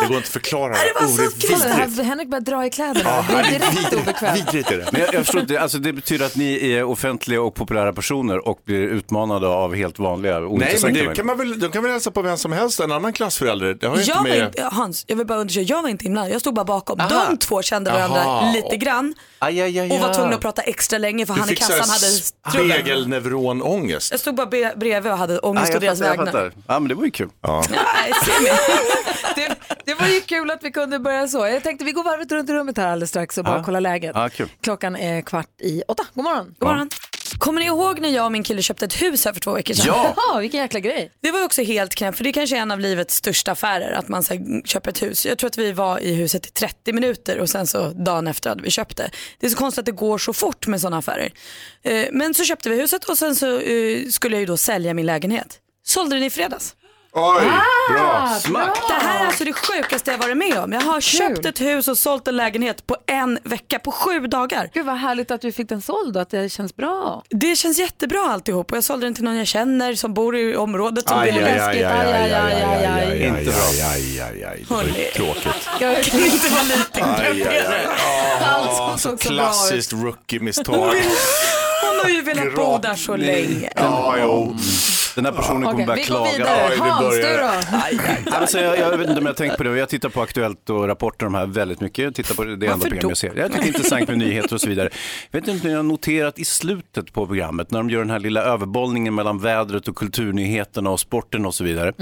Det går inte att förklara. Nej, det var så vidrigt. Henrik börjar dra i kläderna. Ja, det är direkt obekvämt. Vidrigt är det. Men jag, jag förstår inte, alltså det betyder att ni är offentliga och populära personer och blir utmanade av helt vanliga Nej, men det kan man väl, de kan väl hälsa på vem som helst, en annan klassförälder. Det har Jag inte var med... inte, Hans, jag vill bara undersöka, jag var inte inblandad. Jag stod bara bakom. Aha. De två kände varandra Jaha. lite grann Aj, aj, aj, och var aj. tvungna att prata extra länge för Du han i kassan hade strul. spegelneuronångest. Jag stod bara bredvid och hade ångest jag å deras vägnar. Ja, men det var ju kul. Ja. Det, det var ju kul att vi kunde börja så. Jag tänkte vi går varvet runt i rummet här alldeles strax och bara Ja. kollar läget. Ja, kul. Klockan är kvart i åtta. God morgon. God morgon. Kommer ni ihåg när jag och min kille köpte ett hus här för två veckor sedan? Ja. Jaha, vilken jäkla grej. Det var också helt knäppt för det är kanske är en av livets största affärer att man så här, köper ett hus. Jag tror att vi var i huset i 30 minuter och sen så dagen efter hade vi köpt det. Det är så konstigt att det går så fort med sådana affärer. Eh, Men så köpte vi huset och sen så eh, skulle jag ju då sälja min lägenhet. Sålde den i fredags. Oj, Ah, bra. Det här är alltså det sjukaste jag varit med om. Jag har köpt ett hus och sålt en lägenhet på en vecka, på sju dagar. Gud vad härligt att du fick den såld och att det känns bra. Det känns jättebra alltihop och jag sålde den till någon jag känner som bor i området som Aj, ville aj, läskigt. aj, aj, aj, aj, aj, aj, aj, Inte bra. aj, aj, aj, aj. Det var ju tråkigt. Jag kan inte vara lite Aj, aj, aj. Allt Ja, såg så så bra klassiskt rookie-misstag. Hon har ju velat bo där så länge. Ja, jo. Den här personen kommer börja vi går klaga. vidare. Hans, du börjar. då? Alltså, jag, jag vet inte om jag tänkt på det. Jag tittar på Aktuellt och rapporter det här väldigt mycket. Jag tittar på det, det enda program jag ser. Jag tycker det är intressant med nyheter och så vidare. Jag vet inte om ni har noterat i slutet på programmet när de gör den här lilla överbollningen mellan vädret och kulturnyheterna och sporten och så vidare.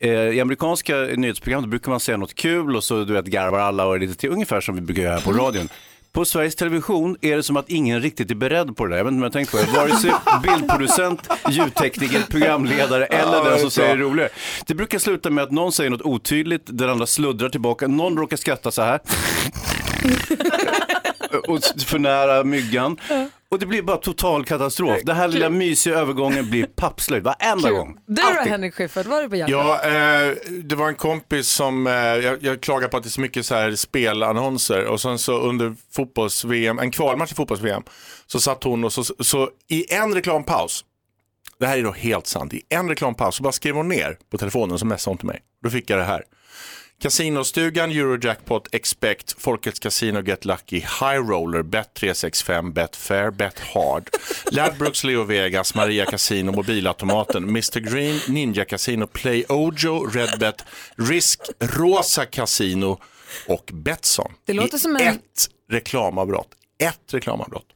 Eh, I amerikanska nyhetsprogram brukar man säga något kul och så du vet, garvar alla och är lite till, ungefär som vi brukar göra på radion. På Sveriges Television är det som att ingen riktigt är beredd på det där. Jag vet inte om jag tänkt på det. Vare sig bildproducent, ljudtekniker, programledare eller den som säger det roligare. Det brukar sluta med att någon säger något otydligt, den andra sluddrar tillbaka, någon råkar skratta så här. och för nära myggan. Och det blir bara total katastrof. Den här lilla mysiga övergången blir pappslöjd varenda gång. Du då Alltid. Henrik Schyffert, var du på jakt? Ja, eh, det var en kompis som, eh, jag, jag klagar på att det är så mycket så här spelannonser och sen så under fotbolls-VM, en kvalmatch i fotbolls-VM, så satt hon och så, så i en reklampaus, det här är då helt sant, i en reklampaus så bara skrev hon ner på telefonen och så messade hon till mig. Då fick jag det här. Casinostugan, Eurojackpot, Expect, Folkets Casino, Get Lucky, High Roller, Bet365, Betfair, Bet Hard, Ladbrokes, Leo Vegas, Maria Casino, Mobilautomaten, Mr Green, Ninja Casino, Play Ojo, Redbet, Risk, Rosa Casino och Betsson. Det låter I som en- ett reklamavbrott. Ett reklamavbrott.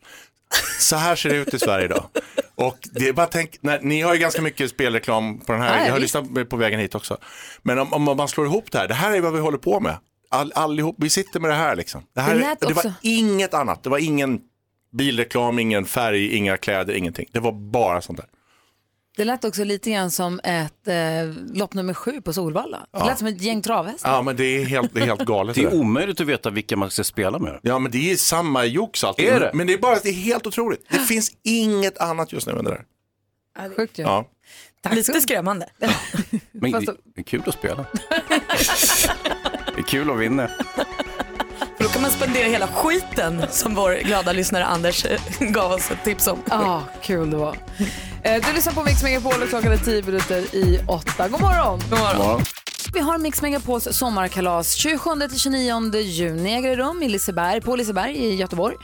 Så här ser det ut i Sverige idag. Och det är bara tänk, när, ni har ju ganska mycket spelreklam på den här, ja, jag har lyssnat på vägen hit också. Men om, om man slår ihop det här, det här är vad vi håller på med. All, allihop, vi sitter med det här liksom. Det, här, Det det, var inget annat, det var ingen bilreklam, ingen färg, inga kläder, ingenting. Det var bara sånt där. Det lät också lite grann som ett eh, lopp nummer sju på Solvalla. Det Ja. lät som ett gäng travhästar. Ja men det är helt, det är helt galet. Det är omöjligt att veta vilka man ska spela med. Ja men det är samma jox alltid. Är det? Men det är bara, det är helt otroligt. Det finns inget annat just nu än det där. Sjukt ju. Ja. Lite skrämmande. Men Fast det det är kul att spela. det är kul att vinna. För då kan man spendera hela skiten som vår glada lyssnare Anders eh, gav oss ett tips om. Ja, kul det var. Eh, Du lyssnar på Mix Megapol och klockan är tio minuter i åtta. God morgon! God morgon. Vi har Mix Megapols sommarkalas 27-29 juni äger rum i Liseberg, på Liseberg i Göteborg.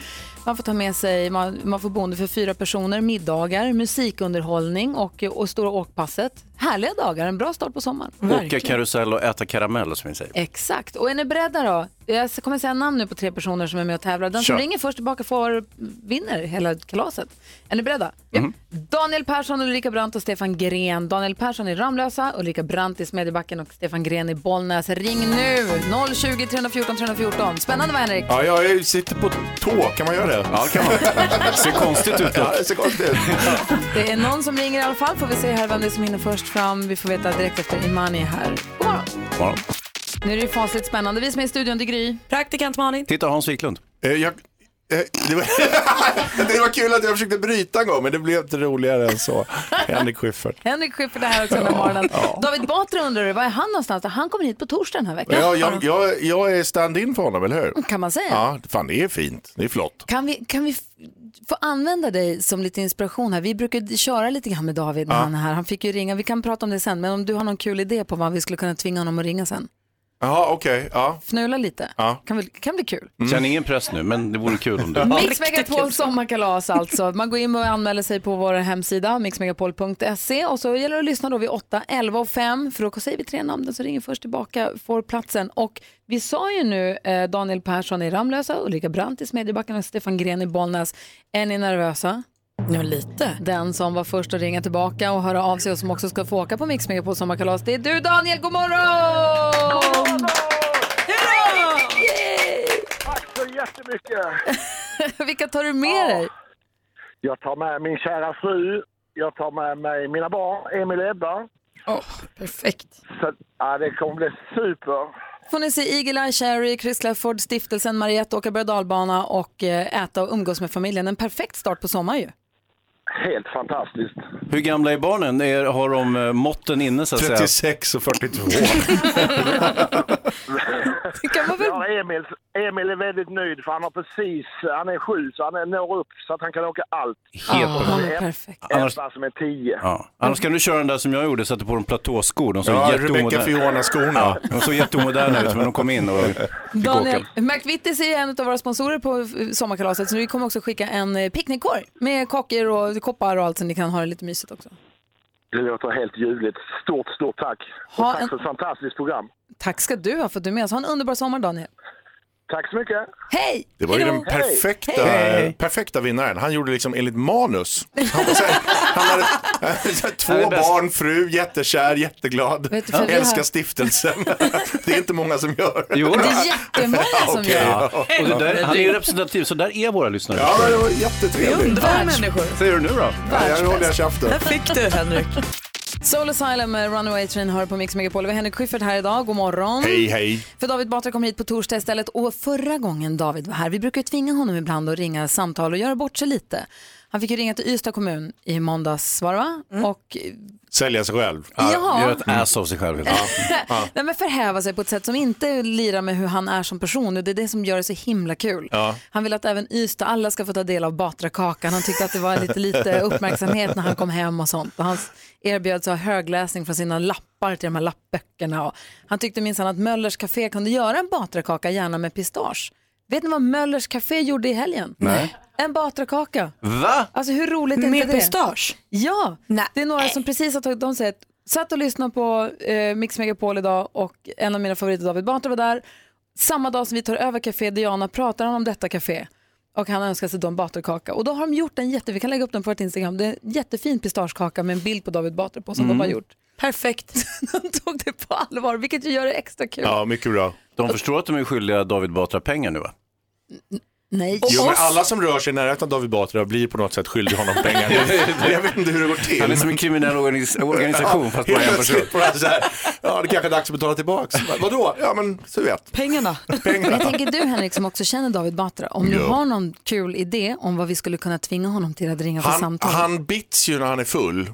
Man får ta med sig, man, man får boende för fyra personer, middagar, musikunderhållning och, och stora åkpasset. Härliga dagar, en bra start på sommaren. Åka karusell och äta karamell som vi säger. Exakt. Och är ni beredda då? Jag kommer säga namn nu på tre personer som är med och tävlar. Den som Kör. ringer först tillbaka får vinner hela kalaset. Är ni beredda? Mhm. Daniel Persson, Ulrika Brandt och Stefan Gren. Daniel Persson i Ramlösa, Ulrika Brandt i Smedjebacken och Stefan Gren i Bollnäs. Ring nu! 020 314 314. Spännande va Henrik? Ja, jag sitter på tå, kan man göra det? Ja, kan man. Det ser konstigt ut. Ja, det ser konstigt ut. Det är någon som ringer i alla fall. Får vi se här vem det är som hinner först fram. Vi får veta direkt efter Imani är här. God morgon! Ja. Nu är det ju fasligt spännande. Vi som är i studion, det är Gry. Praktikant Malin. Titta Hans Wiklund. Eh, Jag, det, var, det var kul att jag försökte bryta en gång, men det blev inte roligare än så. Henrik Schyffert. Henrik Schyffert är här också den morgonen. David Batra undrar, var är han någonstans? Han kommer hit på torsdag den här veckan. Ja, jag, jag, jag är stand-in för honom, eller hur? Kan man säga? Ja, fan det är fint. Det är flott. Kan vi, kan vi få använda dig som lite inspiration här? Vi brukar köra lite grann med David när Ja. han är här. Han fick ju ringa, vi kan prata om det sen, men om du har någon kul idé på vad vi skulle kunna tvinga honom att ringa sen? Jaha, okej. Ja. Fnula lite. Ja. Kan, väl, kan bli kul. Känner ingen press nu, men det vore kul om du... Mix Megapol sommarkalas alltså. Man går in och anmäler sig på vår hemsida mixmegapol.se och så gäller det att lyssna då vid 8, 11 och 5 för då säger vi tre namn. Den som ringer först tillbaka får platsen. Och vi sa ju nu eh, Daniel Persson i Ramlösa, Ulrika Brandt i Smedjebacken och Stefan Gren i Bollnäs. Är ni nervösa? Ja, lite. Den som var först att ringa tillbaka och höra av sig och som också ska få åka på Mix Megapol sommarkalas, det är du Daniel, god morgon! Hurra! Tack så jättemycket! Vilka tar du med dig? Jag tar med min kära fru, jag tar med mig mina barn, Emil och Ebba. Oh, perfekt. Så, ja, det kommer bli super. får ni se Eagle Eye Cherry, Chris Clafford, Stiftelsen, Mariette, åka berg och eh, äta och umgås med familjen. En perfekt start på sommar ju. Helt fantastiskt. Hur gamla är barnen? Är, har de eh, måtten inne så att säga? 36 och 42. Ja, Emil, Emil är väldigt nöjd för han har precis, han är sju så han är, når upp så att han kan åka allt. Helt perfekt. det är perfekt. Ebba som är tio. Ja. Annars kan du köra den där som jag gjorde, satte på de platåskor. De såg Ja, Rebecca Fiona-skorna. Ja, de såg jätteomoderna ut, men de kom in och Daniel, åka. McVittys är en av våra sponsorer på sommarkalaset så vi kommer också skicka en eh, picknickkorg med kockor och koppar och allt så ni kan ha det lite mysigt också. Det låter helt ljuvligt. Stort, stort tack. Och Ha tack en- för ett fantastiskt program. Tack ska du ha för att du är med oss. Ha en underbar sommar Daniel. Tack så mycket. Hej! Det var ju Hejdå. den perfekta, Hej. perfekta vinnaren. Han gjorde liksom enligt manus. Han, var hade två Han är bäst. barn, fru, jättekär, jätteglad, Vet du, för vi har- älskar stiftelsen. Det är inte många som gör. Jo, Det är jättemånga som Okej, gör ja. Och det där, han är ju representativ, så där är våra lyssnare. Ja, men det var jättetrevligt. Underbara människor. Säger du nu då? Ja, jag håller jag käften. Där fick du Henrik. Soul Asylum med Runaway Train hör på Mix Megapol. Vi har Henrik Schyffert här idag. God morgon. Hej, hej. För David Batra kommer hit på torsdag istället. Och förra gången David var här, vi brukar ju tvinga honom ibland att ringa samtal och göra bort sig lite. Han fick ju ringa till Ystad kommun i måndags var det va? Och Sälja sig själv. Ja. Gör ett ass av sig själv. Nej, men förhäva sig på ett sätt som inte lirar med hur han är som person och det är det som gör det så himla kul. Ja. Han vill att även Ystad, alla ska få ta del av Batrakakan. Han tyckte att det var lite, lite uppmärksamhet när han kom hem och sånt. Och han erbjöd sig högläsning från sina lappar till de här lappböckerna. Och han tyckte minsann att Möllers Café kunde göra en Batrakaka, gärna med pistage. Vet ni vad Möllers Café gjorde i helgen? Nej. En Batrakaka. Va? Alltså hur roligt är inte Med det? pistage? Ja, det är några som precis har tagit, de säger att satt och lyssnade på eh, Mix Megapol idag och en av mina favoriter David Batra var där. Samma dag som vi tar över Café Diana pratar han om detta café. Och han önskar sig då en Batra-kaka. Och då har de gjort en jätte, vi kan lägga upp den på vårt Instagram, det är en jättefin pistagekaka med en bild på David Batra på som Mm. de har gjort. Perfekt. de tog det på allvar, vilket ju gör det extra kul. Ja, mycket bra. De förstår att de är skyldiga David Batra pengar nu va? Nej. Jo, men alla som rör sig i närheten av David Batra blir på något sätt skyldiga honom pengar. jag vet inte hur det går till. Han är som en kriminell organis- organisation fast bara en person. Ja, det kanske är dags att betala tillbaks. Vadå? Ja, men så vet. Pengarna. Men jag tänker du Henrik som också känner David Batra, om du har någon kul idé om vad vi skulle kunna tvinga honom till att ringa för Han, samtal. han bits ju när han är full.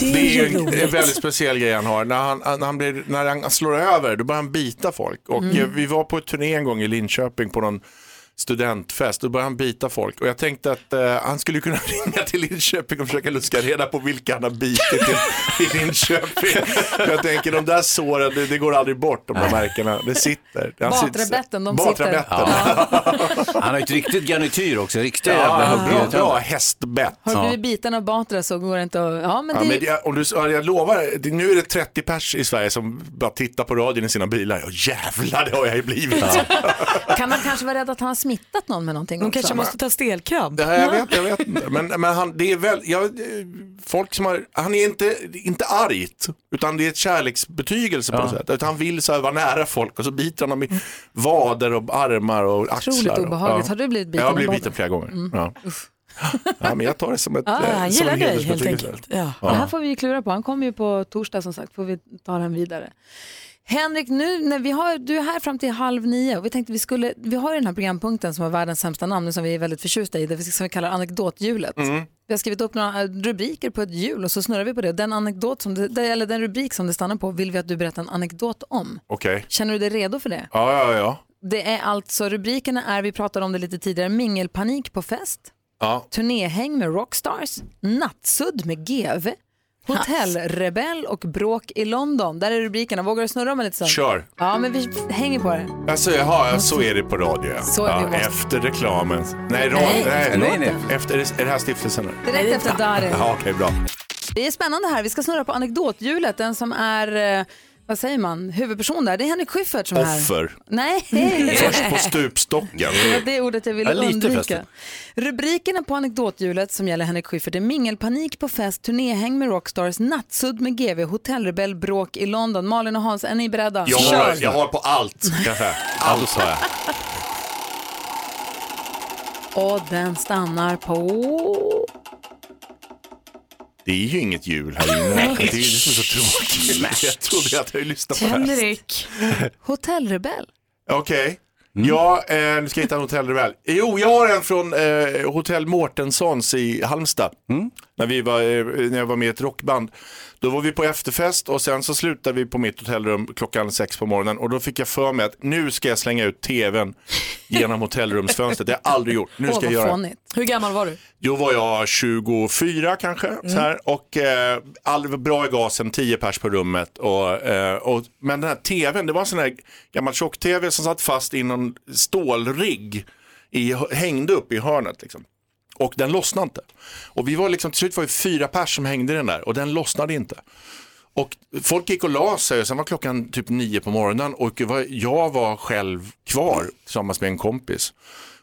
det är det är ju roligt. en väldigt speciell grej han har. När han, när han, blir, när han slår över, då börjar han bita folk. Och Mm. vi var på ett turné en gång i Linköping på någon studentfest. Då började han bita folk. Och jag tänkte att eh, han skulle kunna ringa till Linköping och försöka luska reda på vilka han har bitit i, i Linköping. jag tänker de där såren, det, det går aldrig bort, de där märkena. Det sitter. Han sitter- Batrabetten, de Batrabetten. Han har ett riktigt garnityr också, riktiga Ja, jävla bra, bra hästbett. Har du blivit biten av Batra så går det inte att... Ja, men Ja, det... men jag, om du, ja, jag lovar, det, nu är det 30 pers i Sverige som bara tittar på radion i sina bilar. Ja, jävlar, det har jag ju blivit. Kan man kanske vara rädd att han har smittat någon med någonting De också? kanske måste ta stelkramp. Ja, jag vet, jag vet inte. Men, men han, det är väl, jag, folk som har, han är inte, inte argt, utan det är ett kärleksbetygelse på något sätt. Utan han vill så här vara nära folk och så biter han dem i vader och armar och axlar. Otroligt och- obehagligt. Har du blivit biten Jag har blivit biten flera gånger. Mm. Ja. ja, men jag tar det som ett Ja, eh, han som gillar en dig, helt enkelt. Ja. Det här får vi ju klura på. Han kommer ju på torsdag som sagt, får vi ta den vidare. Henrik, nu när vi har, du är här fram till halv nio och vi tänkte vi skulle, vi har den här programpunkten som har världens sämsta namn som vi är väldigt förtjusta i, det som vi kallar anekdothjulet. Mm. Vi har skrivit upp några eh, rubriker på ett hjul och så snurrar vi på det. Den, anekdot som det, eller den rubrik som det stannar på vill vi att du berättar en anekdot om. Okej. Känner du dig redo för det? Ja, ja, ja. Det är alltså, rubrikerna är, vi pratade om det lite tidigare, mingelpanik på fest, ja. turnéhäng med rockstars, nattsudd med GV, hotellrebell och bråk i London. Där är rubrikerna. Vågar du snurra om en lite stund? Kör. Ja, men vi hänger på det. Alltså, jaha, ja, så är det på radio. Så ja, måste- Efter reklamen. Nej, radio, Nej, nej, nej, nej. Efter, är det här stiftelsen? Direkt efter Darin. Ja, okej, bra. Det är spännande här. Vi ska snurra på anekdothjulet. Den som är, eh, vad säger man, huvudperson där. Det är Henrik Schyffert som är här. Offer. Nej. Först på stupstocken. Det var det ordet jag ville Ja, lite undvika. förresten. Rubrikerna på anekdothjulet som gäller Henrik Schyffert är mingelpanik på fest, turnéhäng med rockstars, nattsudd med GV, hotellrebell, bråk i London. Malin och Hans, är ni beredda? Jag har, jag har på allt. Allt har jag. Och den stannar på... Det är ju inget jul här inne. Det är ju det som är så tråkigt. Jag trodde att jag lyssnade på det här. Henrik. Hotellrebell. Okej. Ja, eh, nu ska jag hitta en hotellrebell. Jo, jag har en från eh, Hotell Mårtenssons i Halmstad. När, vi var, eh, när jag var med i ett rockband. Då var vi på efterfest och sen så slutade vi på mitt hotellrum klockan sex på morgonen och då fick jag för mig att nu ska jag slänga ut tvn genom hotellrumsfönstret. Det har jag aldrig gjort. Nu ska jag göra det. Hur gammal var du? Då var jag 24 kanske. Så här, och eh, all, bra i gasen, 10 pers på rummet. Och, eh, och, men den här tvn, det var en sån här gammal tjock-tv som satt fast i någon stålrigg. I, hängde upp i hörnet. Liksom. Och den lossnade inte. Och vi var liksom, till slut var det fyra pers som hängde i den där och den lossnade inte. Och folk gick och la sig och sen var klockan typ nio på morgonen och jag var själv kvar tillsammans med en kompis.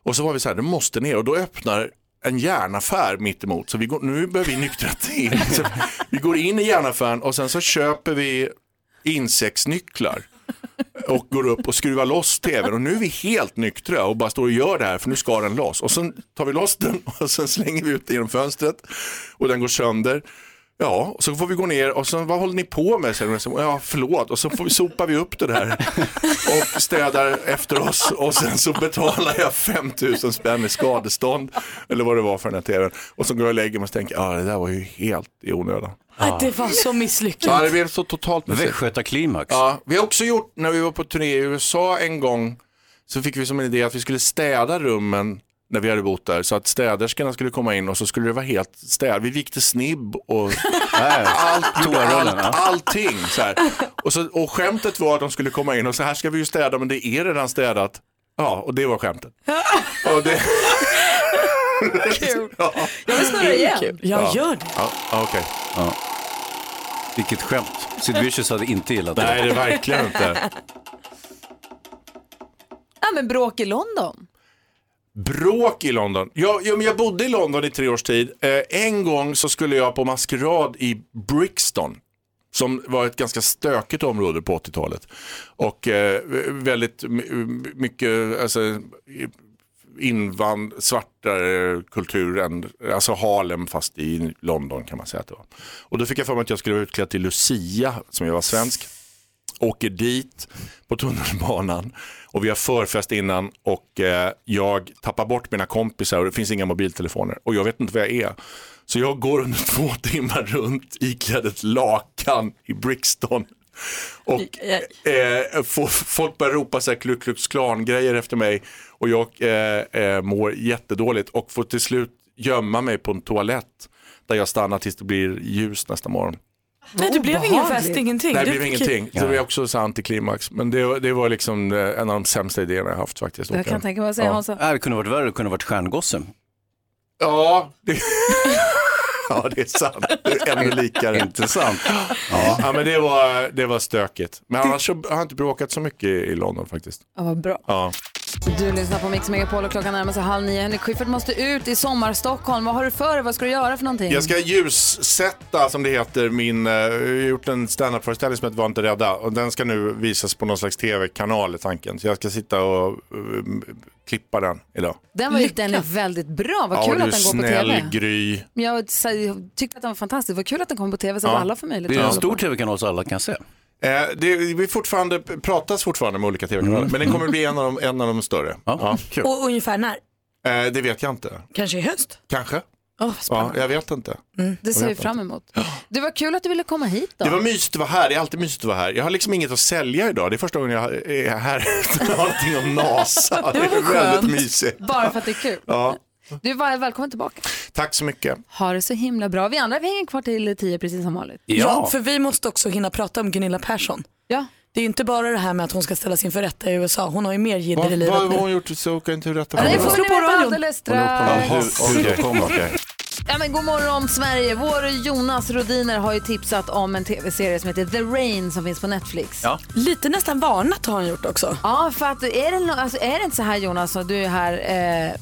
Och så var vi så här, det måste ner och då öppnar en järnaffär mitt emot. Så vi går, nu börjar vi nyktra till. Så vi går in i järnaffären och sen så köper vi insektsnycklar och går upp och skruvar loss tvn och nu är vi helt nyktra och bara står och gör det här för nu ska den loss. Och sen tar vi loss den och sen slänger vi ut den genom fönstret och den går sönder. Ja, och så får vi gå ner och så vad håller ni på med? Säger de. Ja, förlåt. Och så får vi, sopar vi upp det där och städar efter oss och sen så betalar jag 5000 spänn i skadestånd eller vad det var för den här tvn. Och så går jag och lägger mig och tänker, ja det där var ju helt i onödan. Att det var så misslyckat. Ja, det blev så totalt misslyckat. Västgötaklimax. Ja, vi har också gjort, när vi var på turné i USA en gång, så fick vi som en idé att vi skulle städa rummen när vi hade bott där, så att städerskorna skulle komma in och så skulle det vara helt städ. Vi vikte snibb och allt, Toarullen, allt, ja. allting. Så här. Och, så, och skämtet var att de skulle komma in och så här ska vi ju städa, men det är redan städat. Ja, och det var skämtet. Och det... Kul. Ja. Jag vill snurra igen. Jag gör det. Ja, ja, okej. Ja. Vilket skämt. Sid Vicious hade inte gillat det. Nej, det är verkligen inte. Ja, men bråk i London. Bråk i London. Jag, jag, men jag bodde i London i tre års tid. Eh, en gång så skulle jag på maskerad i Brixton. Som var ett ganska stökigt område på 80-talet. Och eh, väldigt my- mycket alltså, invand, svartare eh, kulturen, alltså Harlem fast i London kan man säga att det var. Och då fick jag för mig att jag skulle vara utklädd till Lucia, som jag var svensk. Åker dit på tunnelbanan och vi har förfest innan och eh, jag tappar bort mina kompisar och det finns inga mobiltelefoner och jag vet inte vad jag är. Så jag går under två timmar runt iklädd ett lakan i Brixton. Och eh, får, folk börjar ropa så här Ku Klux Klan-grejer efter mig och jag eh, eh, mår jättedåligt och får till slut gömma mig på en toalett där jag stannar tills det blir ljus nästa morgon. Nej, det blev ingen fest, ingenting. Nej, det blev ingenting. Det var också så antiklimax. Men det, det var liksom eh, en av de sämsta idéerna jag haft faktiskt. Jag kan tänka mig att säga Hansa. Nej, det kunde varit värre, det kunde varit stjärngosse. Ja, det... ja, det är sant. Ännu likare. Inte sant? Ja, ja, men det var, det var stökigt. Men annars så har jag inte bråkat så mycket i London faktiskt. Ja, vad bra. Ja. Du lyssnar på Mix Megapol och klockan närmar sig halv nio. Henrik Schyffert måste ut i sommar-Stockholm. Vad har du för dig? Vad ska du göra för någonting? Jag ska ljussätta, som det heter, min, eh, jag har gjort en standup-föreställning som heter Var inte rädda och den ska nu visas på någon slags tv-kanal är tanken. Så jag ska sitta och eh, klippa den idag. Den, var ju, den är väldigt bra. Vad ja, kul att den går på snäll, tv. Gry. Jag tyckte att den var fantastisk. Vad kul att den kom på tv så att Ja. alla får möjlighet Det är en stor tv-kanal så alla kan se. Eh, det, vi fortfarande, pratas fortfarande med olika tv-kanaler, men den kommer bli en av de, en av de större. Ja. Och ungefär när? Eh, det vet jag inte. Kanske i höst? Kanske. Oh, ja, jag vet inte. Det Jag ser vi fram emot. Det var kul att du ville komma hit då. Det var mysigt att vara här, det är alltid mysigt att vara här. Jag har liksom inget att sälja idag, det är första gången jag är här utan att ha någonting att nasa. Det Det var är väldigt mysigt. Bara för att det är kul. Ja, Du var välkommen tillbaka. tack så mycket. Ha det så himla bra. Vi andra vi hänger kvar till tio precis som vanligt. Ja. för vi måste också hinna prata om Gunilla Persson. Ja. Det är ju inte bara det här med att hon ska ställas inför rätta i USA. Hon har ju mer jidder i Vad, livet vad har hon gjort så jag inte rätta Ja, det får ni på veta radion. alldeles strax. Ja, men god morgon Sverige. Vår Jonas Rodiner har ju tipsat om en tv-serie som heter The Rain som finns på Netflix. Ja. Lite nästan varnat har han gjort också. Ja, för att är det, alltså, är det inte så här Jonas, och du är här, eh,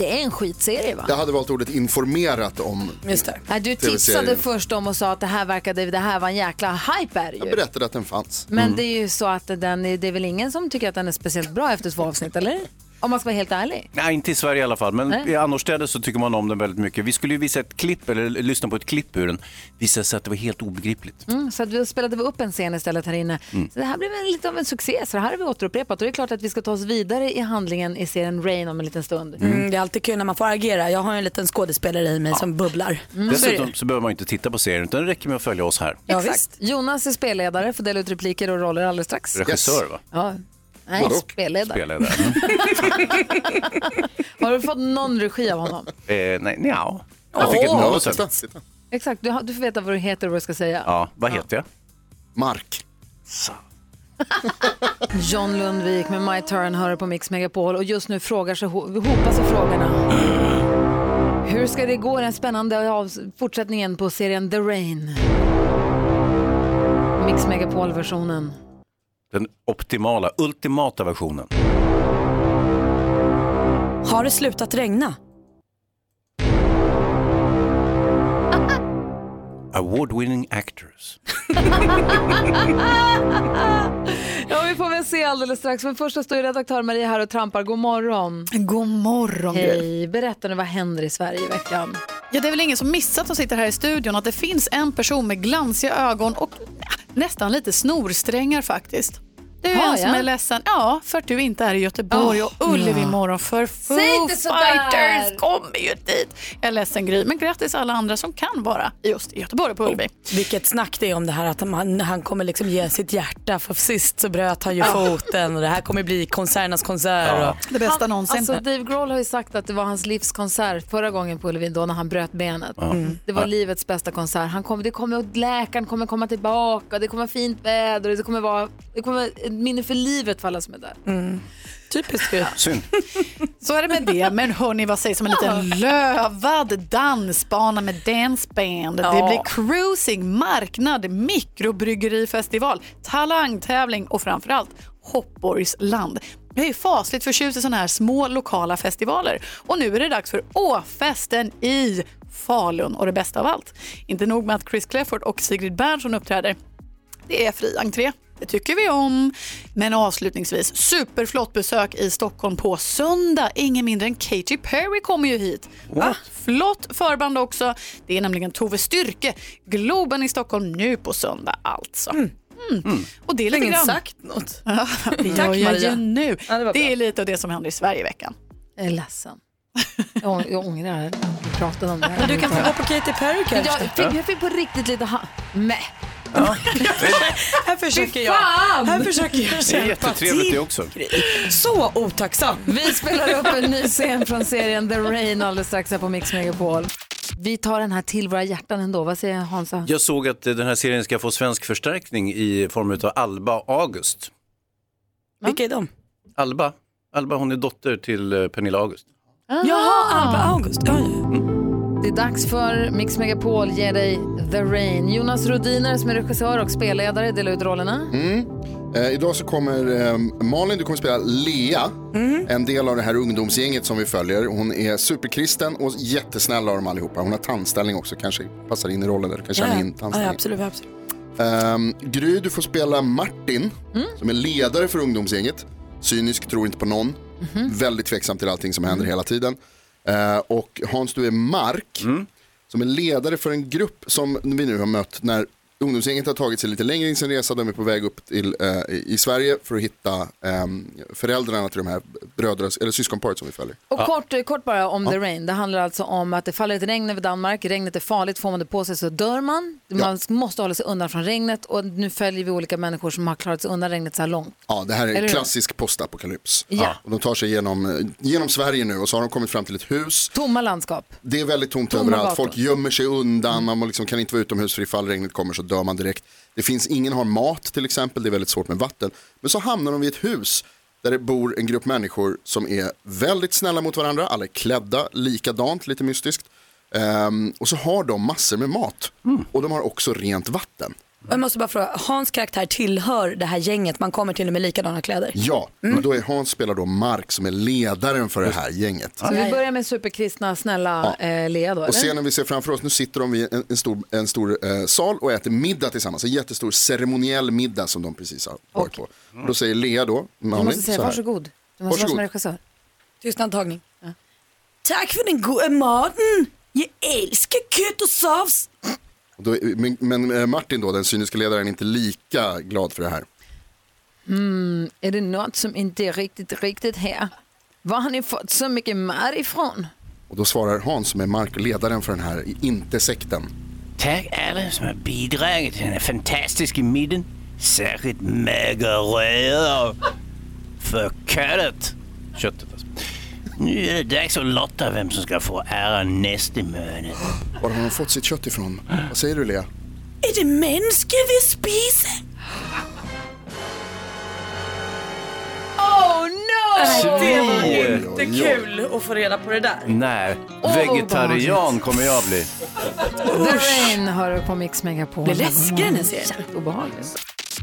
det är en skitserie va? Jag hade valt ordet informerat om Just det. Nej, du tipsade först om och sa att det här verkade, det här var en jäkla hype är det Jag ju. berättade att den fanns. Men det är ju så att den, är- det är väl ingen som tycker att den är speciellt bra efter två avsnitt, eller? Om man ska vara helt ärlig. Nej, inte i Sverige i alla fall, men Nej. i annorstädes så tycker man om den väldigt mycket. Vi skulle ju visa ett klipp, eller lyssna på ett klipp ur den. Visade sig att det var helt obegripligt. Mm, så att vi spelade vi upp en scen istället här inne. Mm. Så det här blev en, lite av en succé, så det här har vi återupprepat. Och det är klart att vi ska ta oss vidare i handlingen i serien Rain om en liten stund. Mm, det är alltid kul när man får agera. Jag har en liten skådespelare i mig som bubblar. Mm. Dessutom så behöver man inte titta på serien, utan det räcker med att följa oss här. Exakt. Jonas är spelledare, får dela ut repliker och roller alldeles strax. Regissör va? Ja. Nej, Vadå? spelledare. Spelledare. Har du fått någon regi av honom? Eh, nej, nja. Jag fick ett Åh. manus. Här. titta. Exakt, du, har, du får veta vad du heter och vad du ska säga. Ja, vad heter jag? Mark. John Lundvik med My Turn hör på Mix Megapol och just nu frågar sig, ho- hopar sig frågorna. Hur ska det gå i den spännande av fortsättningen på serien The Rain? Mix Megapol-versionen. Den optimala, ultimata versionen. Har det slutat regna? Award-winning actors. Ja, vi får väl se alldeles strax. Men först så står ju redaktör Maria här och trampar. God morgon. God morgon. Hej, berätta nu vad händer i Sverige i veckan? Ja, det är väl ingen som missat som sitter här i studion att det finns en person med glansiga ögon och nästan lite snorsträngar faktiskt. Det är en som är ledsen. Ja, för att du inte är i Göteborg och Ullevi ja. imorgon för Foo! Fighters kommer ju dit. Jag är ledsen Gry, men grattis alla andra som kan vara just i Göteborg på Ullevi. Vilket snack det är om det här att han, han kommer liksom ge sitt hjärta för sist så bröt han ju foten och det här kommer bli konserternas konsert. Och... Det bästa någonsin. Alltså Dave Grohl har ju sagt att det var hans livskonsert förra gången på Ullevi då när han bröt benet. Mm. Det var Ja. livets bästa konsert. Han kommer, det kommer, läkaren kommer komma tillbaka, det kommer fint väder, det kommer vara, det kommer vara ett minne för livet för alla som är där. Typiskt ju. Synd. Så är det med det. Men hörni, vad sägs om en liten lövad dansbana med danceband? Det Ja. blir cruising, marknad, mikrobryggerifestival, talangtävling och framförallt Hoppborgs land. Jag är fasligt förtjust i sådana här små lokala festivaler. Och nu är det dags för Åfesten i Falun. Och det bästa av allt, inte nog med att Chris Clefford och Sigrid Bernson uppträder. Det är fri entré. Det tycker vi om. Men avslutningsvis, superflott besök i Stockholm på söndag. Ingen mindre än Katy Perry kommer ju hit. Va? Flott förband också. Det är nämligen Tove Styrke, Globen i Stockholm nu på söndag alltså. Mm. Och det är lite Ingen grann. sagt något. Ja, det Tack, jag Maria. ju nu. Ja, det det bra. är lite av det som händer i Sverige i veckan. Jag är ledsen. Jag, jag ångrar att vi pratade om det här. Men du kan få gå på Katy Perry kanske? Jag fick, jag fick på riktigt lite ha... Mäh. Här försöker jag. Här försöker jag Det är jättetrevligt det också. Så otacksam. Vi spelar upp en ny scen från serien The Rain alldeles strax här på Mix Megapol. Vi tar den här till våra hjärtan ändå. Vad säger Hansa? Jag såg att den här serien ska få svensk förstärkning i form av Alba August. Vilka är de? Alba, Alba hon är dotter till eh, Pernilla August. Jaha, Alba August. Ja, ja. Det är dags för Mix Megapol ger dig The Rain. Jonas Rodiner som är regissör och spelledare delar ut rollerna. Mm. Eh, idag så kommer eh, Malin, du kommer spela Lea, en del av det här ungdomsgänget som vi följer. Hon är superkristen och jättesnäll av dem allihopa. Hon har tandställning också, kanske passar in i rollen där du kan känna in Ja, ja, tandställning. absolut, absolut. Um, Gry, du får spela Martin, som är ledare för ungdomsgänget. Cynisk, tror inte på någon. Väldigt tveksam till allting som händer hela tiden. Eh, och Hans, du är Mark, som är ledare för en grupp som vi nu har mött när ungdomsgänget har tagit sig lite längre in sin resa. De är på väg upp till, eh, i i Sverige för att hitta ehm, föräldrarna till de här brödras, eller syskonparet som vi följer. Och kort, kort bara om The Rain. Det handlar alltså om att det faller ett regn över Danmark. Regnet är farligt. Får man det på sig så dör man. Man måste hålla sig undan från regnet. Och nu följer vi olika människor som har klarat sig undan regnet så här långt. Ja, det här är Eller en hur? klassisk postapokalyps. Ja. Och de tar sig genom, eh, genom Sverige nu och så har de kommit fram till ett hus. Tomma landskap. Det är väldigt tomt Tomma överallt. gator. Folk gömmer sig undan. Man liksom kan inte vara utomhus för ifall regnet kommer så dör man direkt. Det finns ingen har mat till exempel. Det är väldigt svårt med vatten. Men så hamnar de vid ett hus där det bor en grupp människor som är väldigt snälla mot varandra. Alla är klädda likadant, lite mystiskt. Ehm, och så har de massor med mat. Och de har också rent vatten. Och Jag måste bara fråga, Hans karaktär tillhör det här gänget man kommer till med likadana kläder? Ja, och då är Hans spelar då Mark som är ledaren för det här gänget. Så vi börjar med superkristna, snälla eh, Lea då, Och eller? scenen vi ser framför oss, nu sitter de vid en, en stor, en stor eh, sal och äter middag tillsammans. En jättestor ceremoniell middag som de precis har varit på. Och då säger Lea då, Du Malin, måste säga så här. varsågod. Du måste vara som Varsågod. regissör. Tystnadtagning. Tack för den goda maten. Jag älskar kött och sås. Och då, men, men eh, Martin då, den cyniska ledaren, är inte lika glad för det här. Mm, är det något som inte är riktigt, riktigt här? Var har ni fått så mycket mat ifrån? Och då svarar Hans som är Mark, ledaren för den här inte-sekten. Tack alla som har bidragit till den här fantastiska middagen. Särskilt magerörer för köttet. Köttet alltså. Nu är det dags att lotta vem som ska få äran nästa månad. Var har de fått sitt kött ifrån? Vad säger du Lea? Är det människor vi spiser? Oh no! Det var inte kul att få reda på det där. Nej, Åh, vegetarian kommer jag bli. The Rain hör du på Mix Megapol. Det är läskig den här serien. Jätteobehagligt.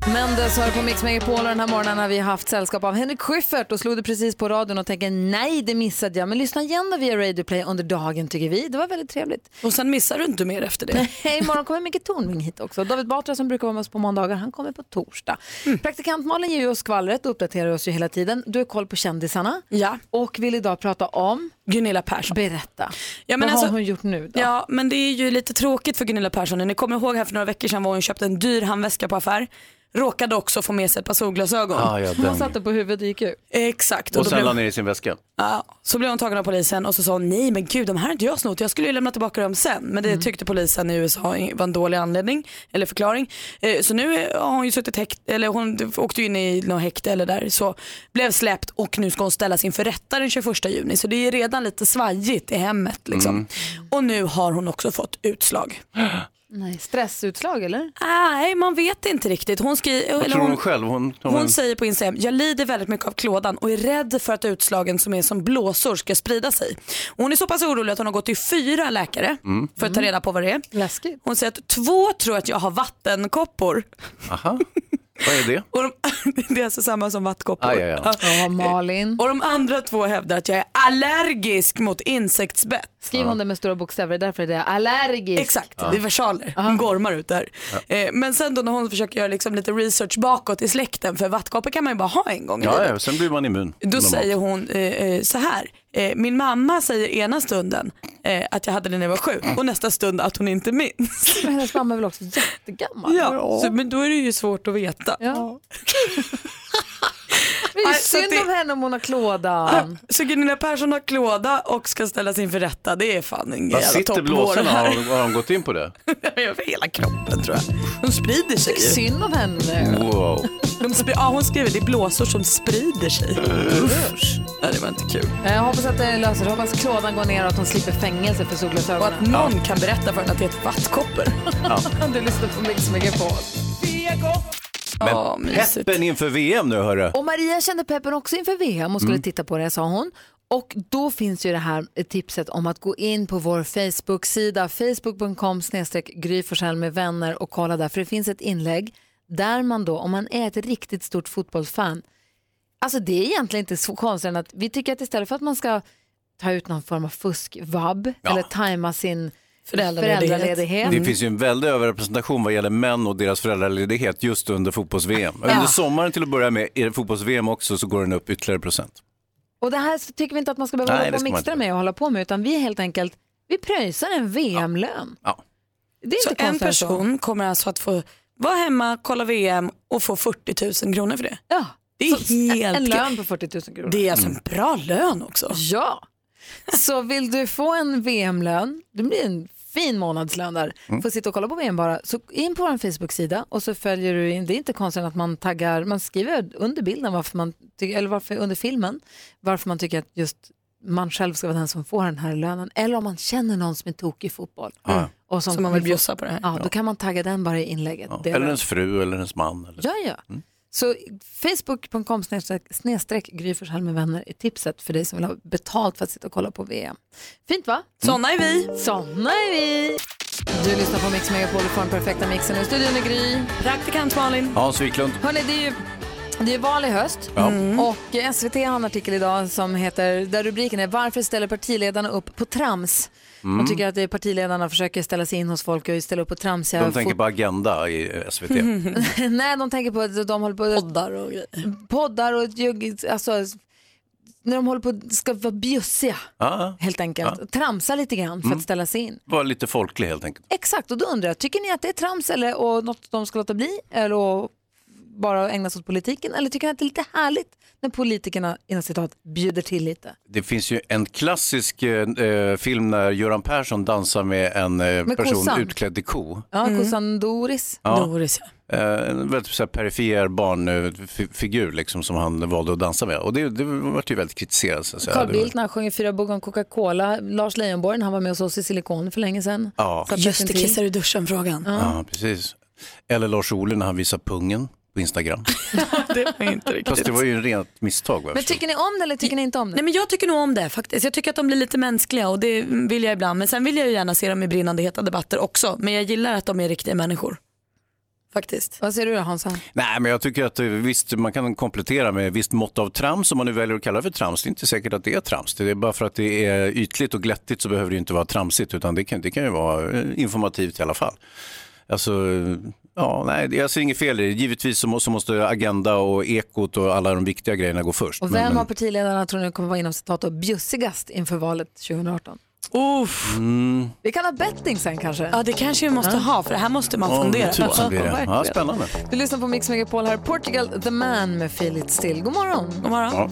Mendes hör på Mix Megapol och den här morgonen har vi haft sällskap av Henrik Schyffert och slog det precis på radion och tänker nej det missade jag. Men lyssna igen då via Radio Play under dagen tycker vi. Det var väldigt trevligt. Och sen missar du inte mer efter det. Nej, imorgon kommer Micke Tornving hit också. David Batra som brukar vara med oss på måndagar, han kommer på torsdag. Praktikant Malin ger oss skvallret och uppdaterar oss ju hela tiden. Du har koll på kändisarna Ja. och vill idag prata om Gunilla Persson. Berätta. Ja, men Vad alltså- har hon gjort nu då? Ja, men det är ju lite tråkigt för Gunilla Persson. Ni kommer ihåg här för några veckor sedan var hon köpte en dyr handväska på affär. Råkade också få med sig ett par solglasögon. Ah, ja, Hon satte på huvudet och gick ut. Exakt. Och då sen blev- la ner i sin väska. Ja, så blev hon tagen av polisen och så sa hon nej men gud de här har inte jag snott, jag skulle ju lämna tillbaka dem sen. Men det tyckte polisen i USA var en dålig anledning eller förklaring. Eh, Så nu eh, har hon ju suttit häkt, eller hon åkte in i något häkte eller där så blev släppt och nu ska hon ställas inför rätta den 21 juni. Så det är redan lite svajigt i hemmet liksom. Och nu har hon också fått utslag. Nej, stressutslag eller? Nej, man vet inte riktigt. Hon, skri- eller hon, hon själv? Hon, hon, hon säger på Instagram, jag lider väldigt mycket av klådan och är rädd för att utslagen som är som blåsor ska sprida sig. Och hon är så pass orolig att hon har gått till fyra läkare Mm. för att ta reda på vad det är. Läskigt. Hon säger att två tror att jag har vattenkoppor. Aha. Vad är det? Och de, det är alltså samma som vattkoppor. Aj, aj, aj. Ja, Malin. Och de andra två hävdar att jag är allergisk mot insektsbett. Skriv hon det med stora bokstäver, därför är det allergisk. Exakt, det är versaler. Hon gormar ut där. Eh, men sen då när hon försöker göra liksom lite research bakåt i släkten, för vattkoppor kan man ju bara ha en gång i Ja, livet. ja, sen blir man immun. Då normalt. säger hon eh, eh, så här. Eh, min mamma säger ena stunden eh, att jag hade det när jag var sju och nästa stund att hon inte minns. Men hennes mamma är väl också jättegammal? Ja, så, men då är det ju svårt att veta. Ja. Det är ju Nej, så synd det- om henne om hon har klådan. Så Gunilla Persson har klåda och ska ställas inför rätta. Det är fan en jävla sitter toppvår blåsorna? Har, har de gått in på det? Över hela kroppen tror jag. Hon sprider sig ju. Synd om henne. Wow. De spri- ja, hon skriver det är blåsor som sprider sig. Usch. Ja, det var inte kul. Jag hoppas att det löser sig. Hoppas klådan går ner och att hon slipper fängelse för Och solglasögonen. att någon kan berätta för henne att det är ett vattkoppor. Du lyssnar på Mix Megapol. Men mysigt. peppen inför VM nu hörru. Och Maria kände peppen också inför VM och skulle Mm. titta på det, sa hon. Och då finns ju det här tipset om att gå in på vår Facebook-sida, facebook.com Gry Forssell med vänner och kolla där, för det finns ett inlägg där man då, om man är ett riktigt stort fotbollsfan, alltså det är egentligen inte så konstigt än att vi tycker att istället för att man ska ta ut någon form av fusk-vab Ja. eller tajma sin Föräldraledighet. föräldraledighet. Det finns ju en väldig överrepresentation vad gäller män och deras föräldraledighet just under fotbolls-VM. Under sommaren till att börja med, är det fotbolls-VM också så går den upp ytterligare procent. Och det här tycker vi inte att man ska behöva Nej, hålla på och mixtra med och hålla på med, utan vi helt enkelt, vi pröjsar en VM-lön. Ja. Det är Så inte en person kommer alltså att få vara hemma, kolla VM och få 40 000 kronor för det. Ja. Det är Så helt en lön på 40 000 kronor. Det är alltså en bra lön också. Ja. Så vill du få en VM-lön, det blir en fin månadslön där, Mm. får sitta och kolla på VM bara, så in på vår Facebook-sida och så följer du in, det är inte konstigt att man taggar, man skriver under bilden varför man tycker, eller varför under filmen, varför man tycker att just man själv ska vara den som får den här lönen, eller om man känner någon som är tokig i fotboll. Ja. Och Som man vill bjussa på det här. Ja, då kan man tagga den bara i inlägget. Ja. Eller ens fru eller ens man. Eller... Ja, ja. Så facebook.com snedstreck- Gry med vänner är tipset för dig som vill ha betalt för att sitta och kolla på VM. Fint va? Såna är vi. Såna är vi. Du lyssnar på Mix Megapol och får den perfekta mixen. I studion är Gry. Praktikant Malin. Hans Wiklund. Hörrni, det är ju det är val i höst Ja. och SVT har en artikel idag som heter, där rubriken är Varför ställer partiledarna upp på trams? Mm. De tycker att partiledarna försöker ställa sig in hos folk och ställa upp på tramsiga De tänker på Agenda i SVT. Nej, de tänker på att de håller på Poddar och grejer. poddar och alltså, när de håller på ska vara bjussiga Ja, helt enkelt. Tramsa lite grann för Mm. att ställa sig in. var lite folklig helt enkelt. Exakt, och då undrar jag, tycker ni att det är trams eller och något de ska låta bli eller att bara ägna sig åt politiken eller tycker ni att det är lite härligt när politikerna inom citat bjuder till lite? Det finns ju en klassisk eh, film när Göran Persson dansar med en eh, Med person kossan. utklädd till ko. Ja, kossan Doris. Ja. Doris, ja. Eh, en väldigt så här, perifer barnfigur liksom, som han valde att dansa med. Och det, det var ju väldigt kritiserat. Så. Carl Bildt när han sjunger Fyra bugg om Coca-Cola. Lars Leijonborg han var med hos oss i Silikon för länge sedan. Ja. Just det, kissar i duschen-frågan. ja, precis. Eller Lars Ohly när han visar pungen på Instagram. Det var inte riktigt. Fast det var ju en rent misstag. Men tycker ni om det eller tycker ni inte om det? Nej, men jag tycker nog om det faktiskt. Jag tycker att de blir lite mänskliga och det vill jag ibland. Men sen vill jag ju gärna se dem i brinnande heta debatter också. Men jag gillar att de är riktiga människor. Faktiskt. Vad säger du då Hansa? Nej, men jag tycker att eh, visst, man kan komplettera med visst mått av trams om man nu väljer att kalla det för trams. Det är inte säkert att det är trams. Det är bara för att det är ytligt och glättigt så behöver det inte vara tramsigt utan det kan, det kan ju vara eh, informativt i alla fall. Alltså, ja, nej, jag ser inget fel i det. Givetvis så må- så måste Agenda och Ekot och alla de viktiga grejerna gå först. Och Men- vem men- av partiledarna tror ni kommer vara inom citat och bjussigast inför valet 2018? Uff. Mm. Vi kan ha betting sen kanske. Ja, det kanske vi måste ha för det här måste man Ja, fundera på. blir det. Ja, spännande. Du lyssnar på Mix Megapol här. Portugal, The Man med Feel It Still. God morgon. God morgon. Ja.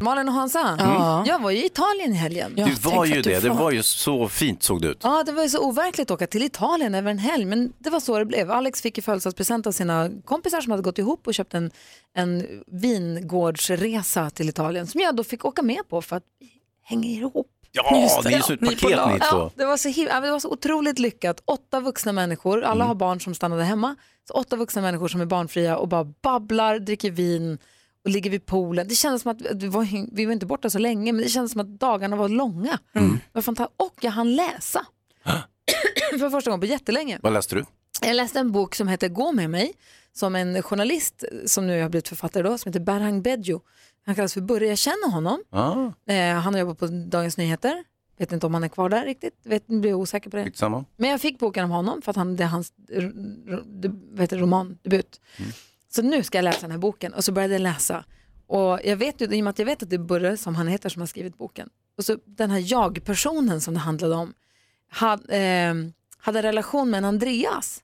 Malin och Hansa, Ja. jag var ju i Italien i helgen. Ja, det var ju du det. Det var ju så fint såg det ut. Ja, det var ju så overkligt att åka till Italien över en helg, men det var så det blev. Alex fick i födelsedagspresent av sina kompisar som hade gått ihop och köpt en, en vingårdsresa till Italien som jag då fick åka med på för att vi hänger ihop. Ja, Just det, det är så ett ni paket ni Ja, två. det, var så ja, det var så otroligt lyckat. Åtta vuxna människor, alla Mm. har barn som stannade hemma. Så åtta vuxna människor som är barnfria och bara babblar, dricker vin och ligger vid poolen. Det kändes som att vi var, vi var inte borta så länge, men det kändes som att dagarna var långa. Mm. Var. Och jag hann läsa. För första gången på jättelänge. Vad läste du? Jag läste en bok som heter Gå med mig som en journalist som nu har blivit författare då, som heter Berhang Bedjo. Han kallas för Burre, jag känner honom. Ah, Eh, han har jobbat på Dagens Nyheter. Vet inte om han är kvar där riktigt, vet, blir osäker på det. skitsamma. Men jag fick boken om honom för att han, det är hans det, romandebut. Så nu ska jag läsa den här boken och så började jag läsa. Och jag vet ju, i och med att jag vet att det är Burre som han heter som har skrivit boken. Och så den här jag-personen som det handlade om hade, eh, hade relation med en Andreas.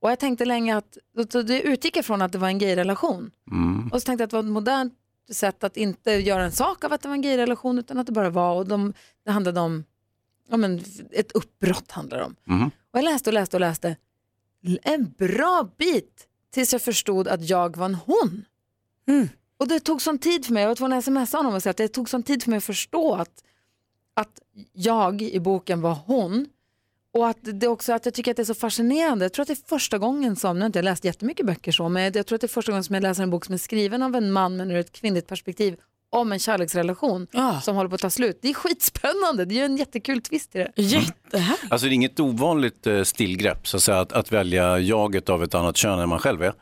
Och jag tänkte länge att, det utgick ifrån att det var en gay-relation. Mm. Och så tänkte jag att det var ett modernt sätt att inte göra en sak av att det var en gay-relation utan att det bara var. Och de, det handlade om, ja men ett uppbrott handlar det om. Mhm. Och jag läste och läste och läste en bra bit tills jag förstod att jag var en hon. Och det tog sån tid för mig, jag var tvungen att smsa honom och säga att det tog sån tid för mig att förstå att, att jag i boken var hon. Och att det också att jag tycker att det är så fascinerande. Jag tror att det är första gången som, nu har inte jag läst jättemycket böcker så, men jag tror att det är första gången som jag läser en bok som är skriven av en man men ur ett kvinnligt perspektiv om en kärleksrelation som håller på att ta slut. Det är skitspännande, det är en jättekul twist i det. Jättehärligt. Alltså det är inget ovanligt eh, stilgrepp så att, säga, att, att välja jaget av ett annat kön än man själv är.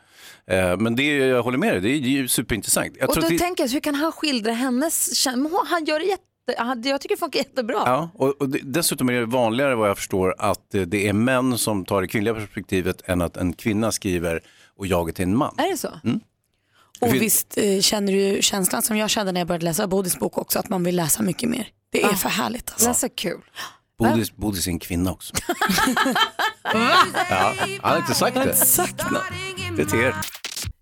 Eh, men det, är- jag håller med dig, det är ju superintressant. Jag och tror då att det- tänker jag, hur kan han skildra hennes hon- Han gör det jätte, han- jag tycker det funkar jättebra. Ja, och, och det, dessutom är det vanligare vad jag förstår att eh, det är män som tar det kvinnliga perspektivet än att en kvinna skriver och jaget är en man. Är det så? Mm. Och finns- visst eh, känner du ju känslan som jag kände när jag började läsa Bodis bok också, att man vill läsa mycket mer. Det är för härligt alltså. Läsa kul. Bodis, Bodis är en kvinna också. ja, han har inte sagt det. sagt något. Det är till er.